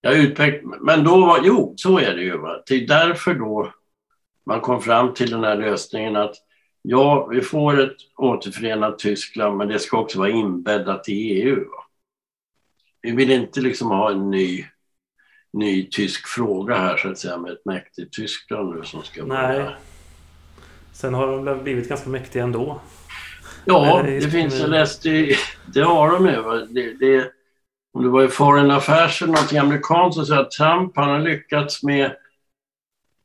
Jag utpeck... Men då var... Jo, så är det ju. Va? Det är därför då man kom fram till den här lösningen att Ja, vi får ett återförenat Tyskland, men det ska också vara inbäddat i EU. Vi vill inte liksom ha en ny, ny tysk fråga här, så att säga, med ett mäktigt Tyskland nu som ska Nej. Sen har de blivit ganska mäktiga ändå. Ja, det, finns, jag läste, det har de ju. Det, det, om det var i Foreign Affairs eller någonting amerikanskt så sa att Trump han har lyckats med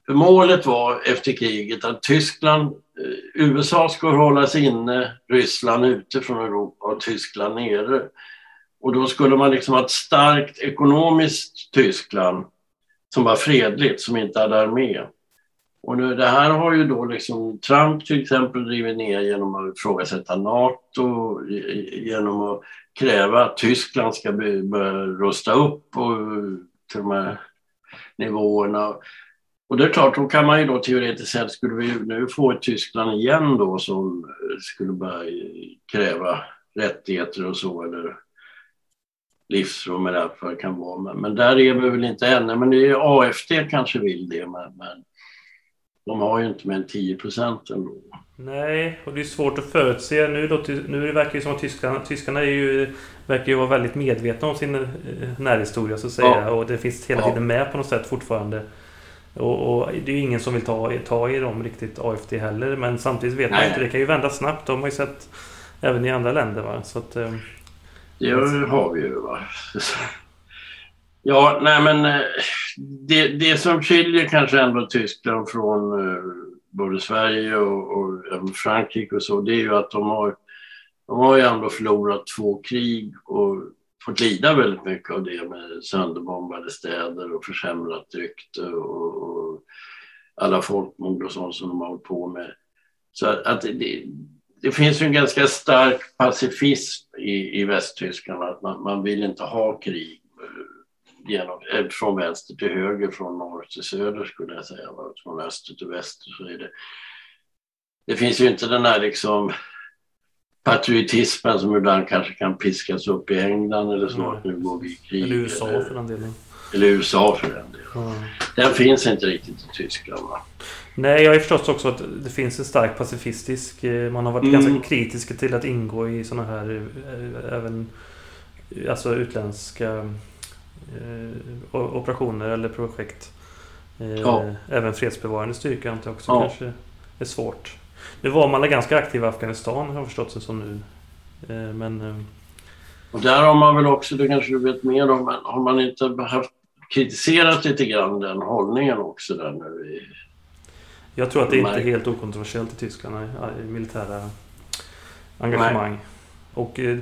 för målet var efter kriget att Tyskland, eh, USA skulle hållas inne, Ryssland ute från Europa och Tyskland nere. Och då skulle man liksom ha ett starkt ekonomiskt Tyskland som var fredligt, som inte hade armé. Och nu, det här har ju då liksom Trump till exempel drivit ner genom att ifrågasätta NATO, genom att kräva att Tyskland ska börja rusta upp och till de här nivåerna. Och det är klart, då kan man ju då teoretiskt sett, skulle vi nu få ett Tyskland igen då som skulle börja kräva rättigheter och så, eller livsrum eller allt vad det kan vara. Men, men där är vi väl inte ännu, men det är AFD kanske vill det, men, men de har ju inte mer än 10 procent ändå. Nej, och det är svårt att förutse. Nu, då, nu verkar det som att tyskarna, tyskarna är ju, verkar ju vara väldigt medvetna om sin eh, närhistoria så att säga. Ja. Och det finns hela tiden med på något sätt fortfarande. Och, och, det är ju ingen som vill ta, ta i dem riktigt, AFD heller. Men samtidigt vet nej. man inte, det kan ju vända snabbt. De har ju sett även i andra länder. Va? Så att, eh, det har vi ju. Va? Ja, nej men eh, det, det som skiljer kanske ändå Tyskland från eh, både Sverige och, och Frankrike och så, det är ju att de har, de har ju ändå förlorat två krig och fått lida väldigt mycket av det med sönderbombade städer och försämrat rykte och, och alla folkmord och sånt som de har hållit på med. Så att det, det finns ju en ganska stark pacifism i, i Västtyskland, att man, man vill inte ha krig genom, från vänster till höger, från norr till söder skulle jag säga, från öster till väster så är det. Det finns ju inte den här liksom patriotismen som ibland kanske kan piskas upp i England eller så, att nu går vi i krig. Eller USA eller, för den delen. Eller USA för den delen. Mm. Den finns inte riktigt i Tyskland. Va? Nej, jag har förstås också att det finns en stark pacifistisk... Eh, man har varit mm. ganska kritiska till att ingå i sådana här eh, även alltså utländska operationer eller projekt. Ja. Även fredsbevarande styrka antar jag också ja. kanske är svårt. Nu var man ganska aktiv i Afghanistan har jag förstått det som nu. Men... Och där har man väl också, det kanske du vet mer om, men har man inte haft kritiserat lite grann den hållningen också där nu i jag tror att det inte är helt okontroversiellt i Tyskland, i militära engagemang. Nej. Och eh,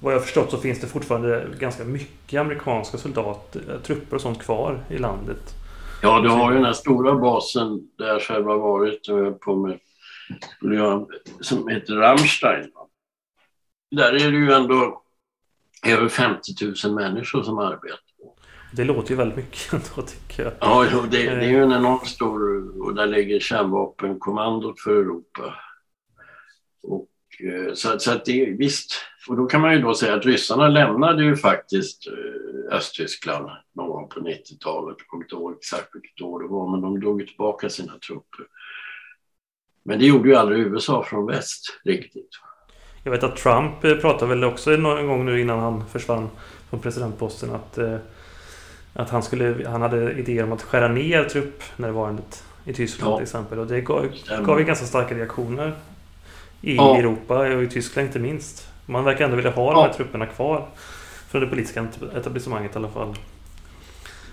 vad jag förstått så finns det fortfarande ganska mycket amerikanska soldater, eh, trupper och sånt kvar i landet. Ja, du har ju den här stora basen där jag själv har varit på med, som heter Rammstein. Där är det ju ändå över 50 000 människor som arbetar. Det låter ju väldigt mycket ändå tycker jag. Ja, det, det är ju en enormt stor och där ligger kärnvapenkommandot för Europa. Och, eh, så, så att det, visst, och då kan man ju då säga att ryssarna lämnade ju faktiskt eh, Östtyskland någon gång på 90-talet. Jag kommer inte ihåg exakt vilket år det var, men de drog tillbaka sina trupper. Men det gjorde ju aldrig USA från väst riktigt. Jag vet att Trump eh, pratade väl också någon gång nu innan han försvann från presidentposten att att han, skulle, han hade idéer om att skära ner truppnärvarandet i Tyskland ja. till exempel. Och det gav, gav ju ganska starka reaktioner i ja. Europa och i Tyskland inte minst. Man verkar ändå vilja ha ja. de här trupperna kvar. Från det politiska etablissemanget i alla fall.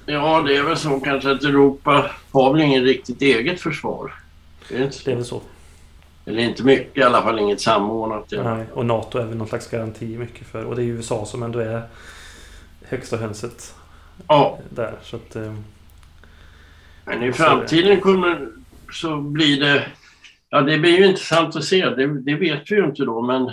Ja, det är väl så kanske att Europa har väl ingen riktigt eget försvar. Det är, inte så. det är väl så. Eller inte mycket, i alla fall inget samordnat. Nej, och NATO är väl någon slags garanti mycket för. Och det är USA som ändå är högsta hönset Ja. Där, så att, eh, Men i framtiden kommer så blir det... Ja, det blir ju intressant att se. Det, det, vet vi ju inte då, men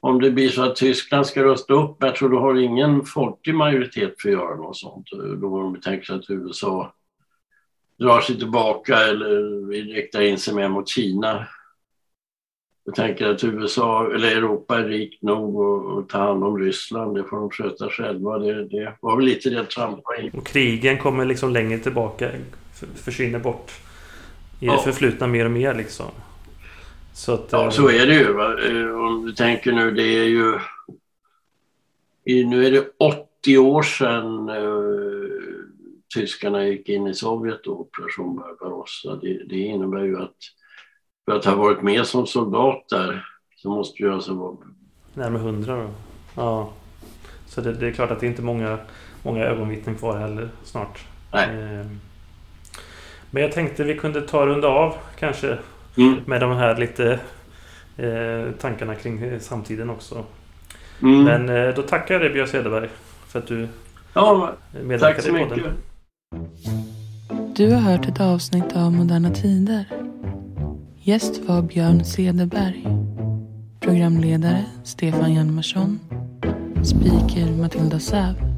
om det blir så att Tyskland ska rösta upp, jag tror du har ingen folklig majoritet för att göra något sånt. Då om vi tänker sig att USA drar sig tillbaka eller riktar in sig mer mot Kina jag tänker att USA eller Europa är rikt nog att ta hand om Ryssland. Det får de sköta själva. Det, det var väl lite det Trump var inne Och krigen kommer liksom längre tillbaka. Försvinner bort. I det förflutna mer och mer liksom. Så att, ja, så är det ju. Va? Eh, om du tänker nu, det är ju... Nu är det 80 år sedan uh, tyskarna gick in i Sovjet och Operation Barbarossa. Det, det innebär ju att för att ha varit med som soldat där så måste du alltså vara... Närmare hundra då? Ja. Så det, det, är klart att det är inte många, många ögonvittnen kvar heller snart. Nej. Eh, men jag tänkte vi kunde ta runda av kanske mm. med de här lite eh, tankarna kring samtiden också. Mm. Men eh, då tackar jag dig Björn Cederberg för att du ja, medverkade i podden. Du har hört ett avsnitt av Moderna Tider. Gäst var Björn Cederberg. Programledare Stefan Hjalmarsson. Speaker Matilda Säv.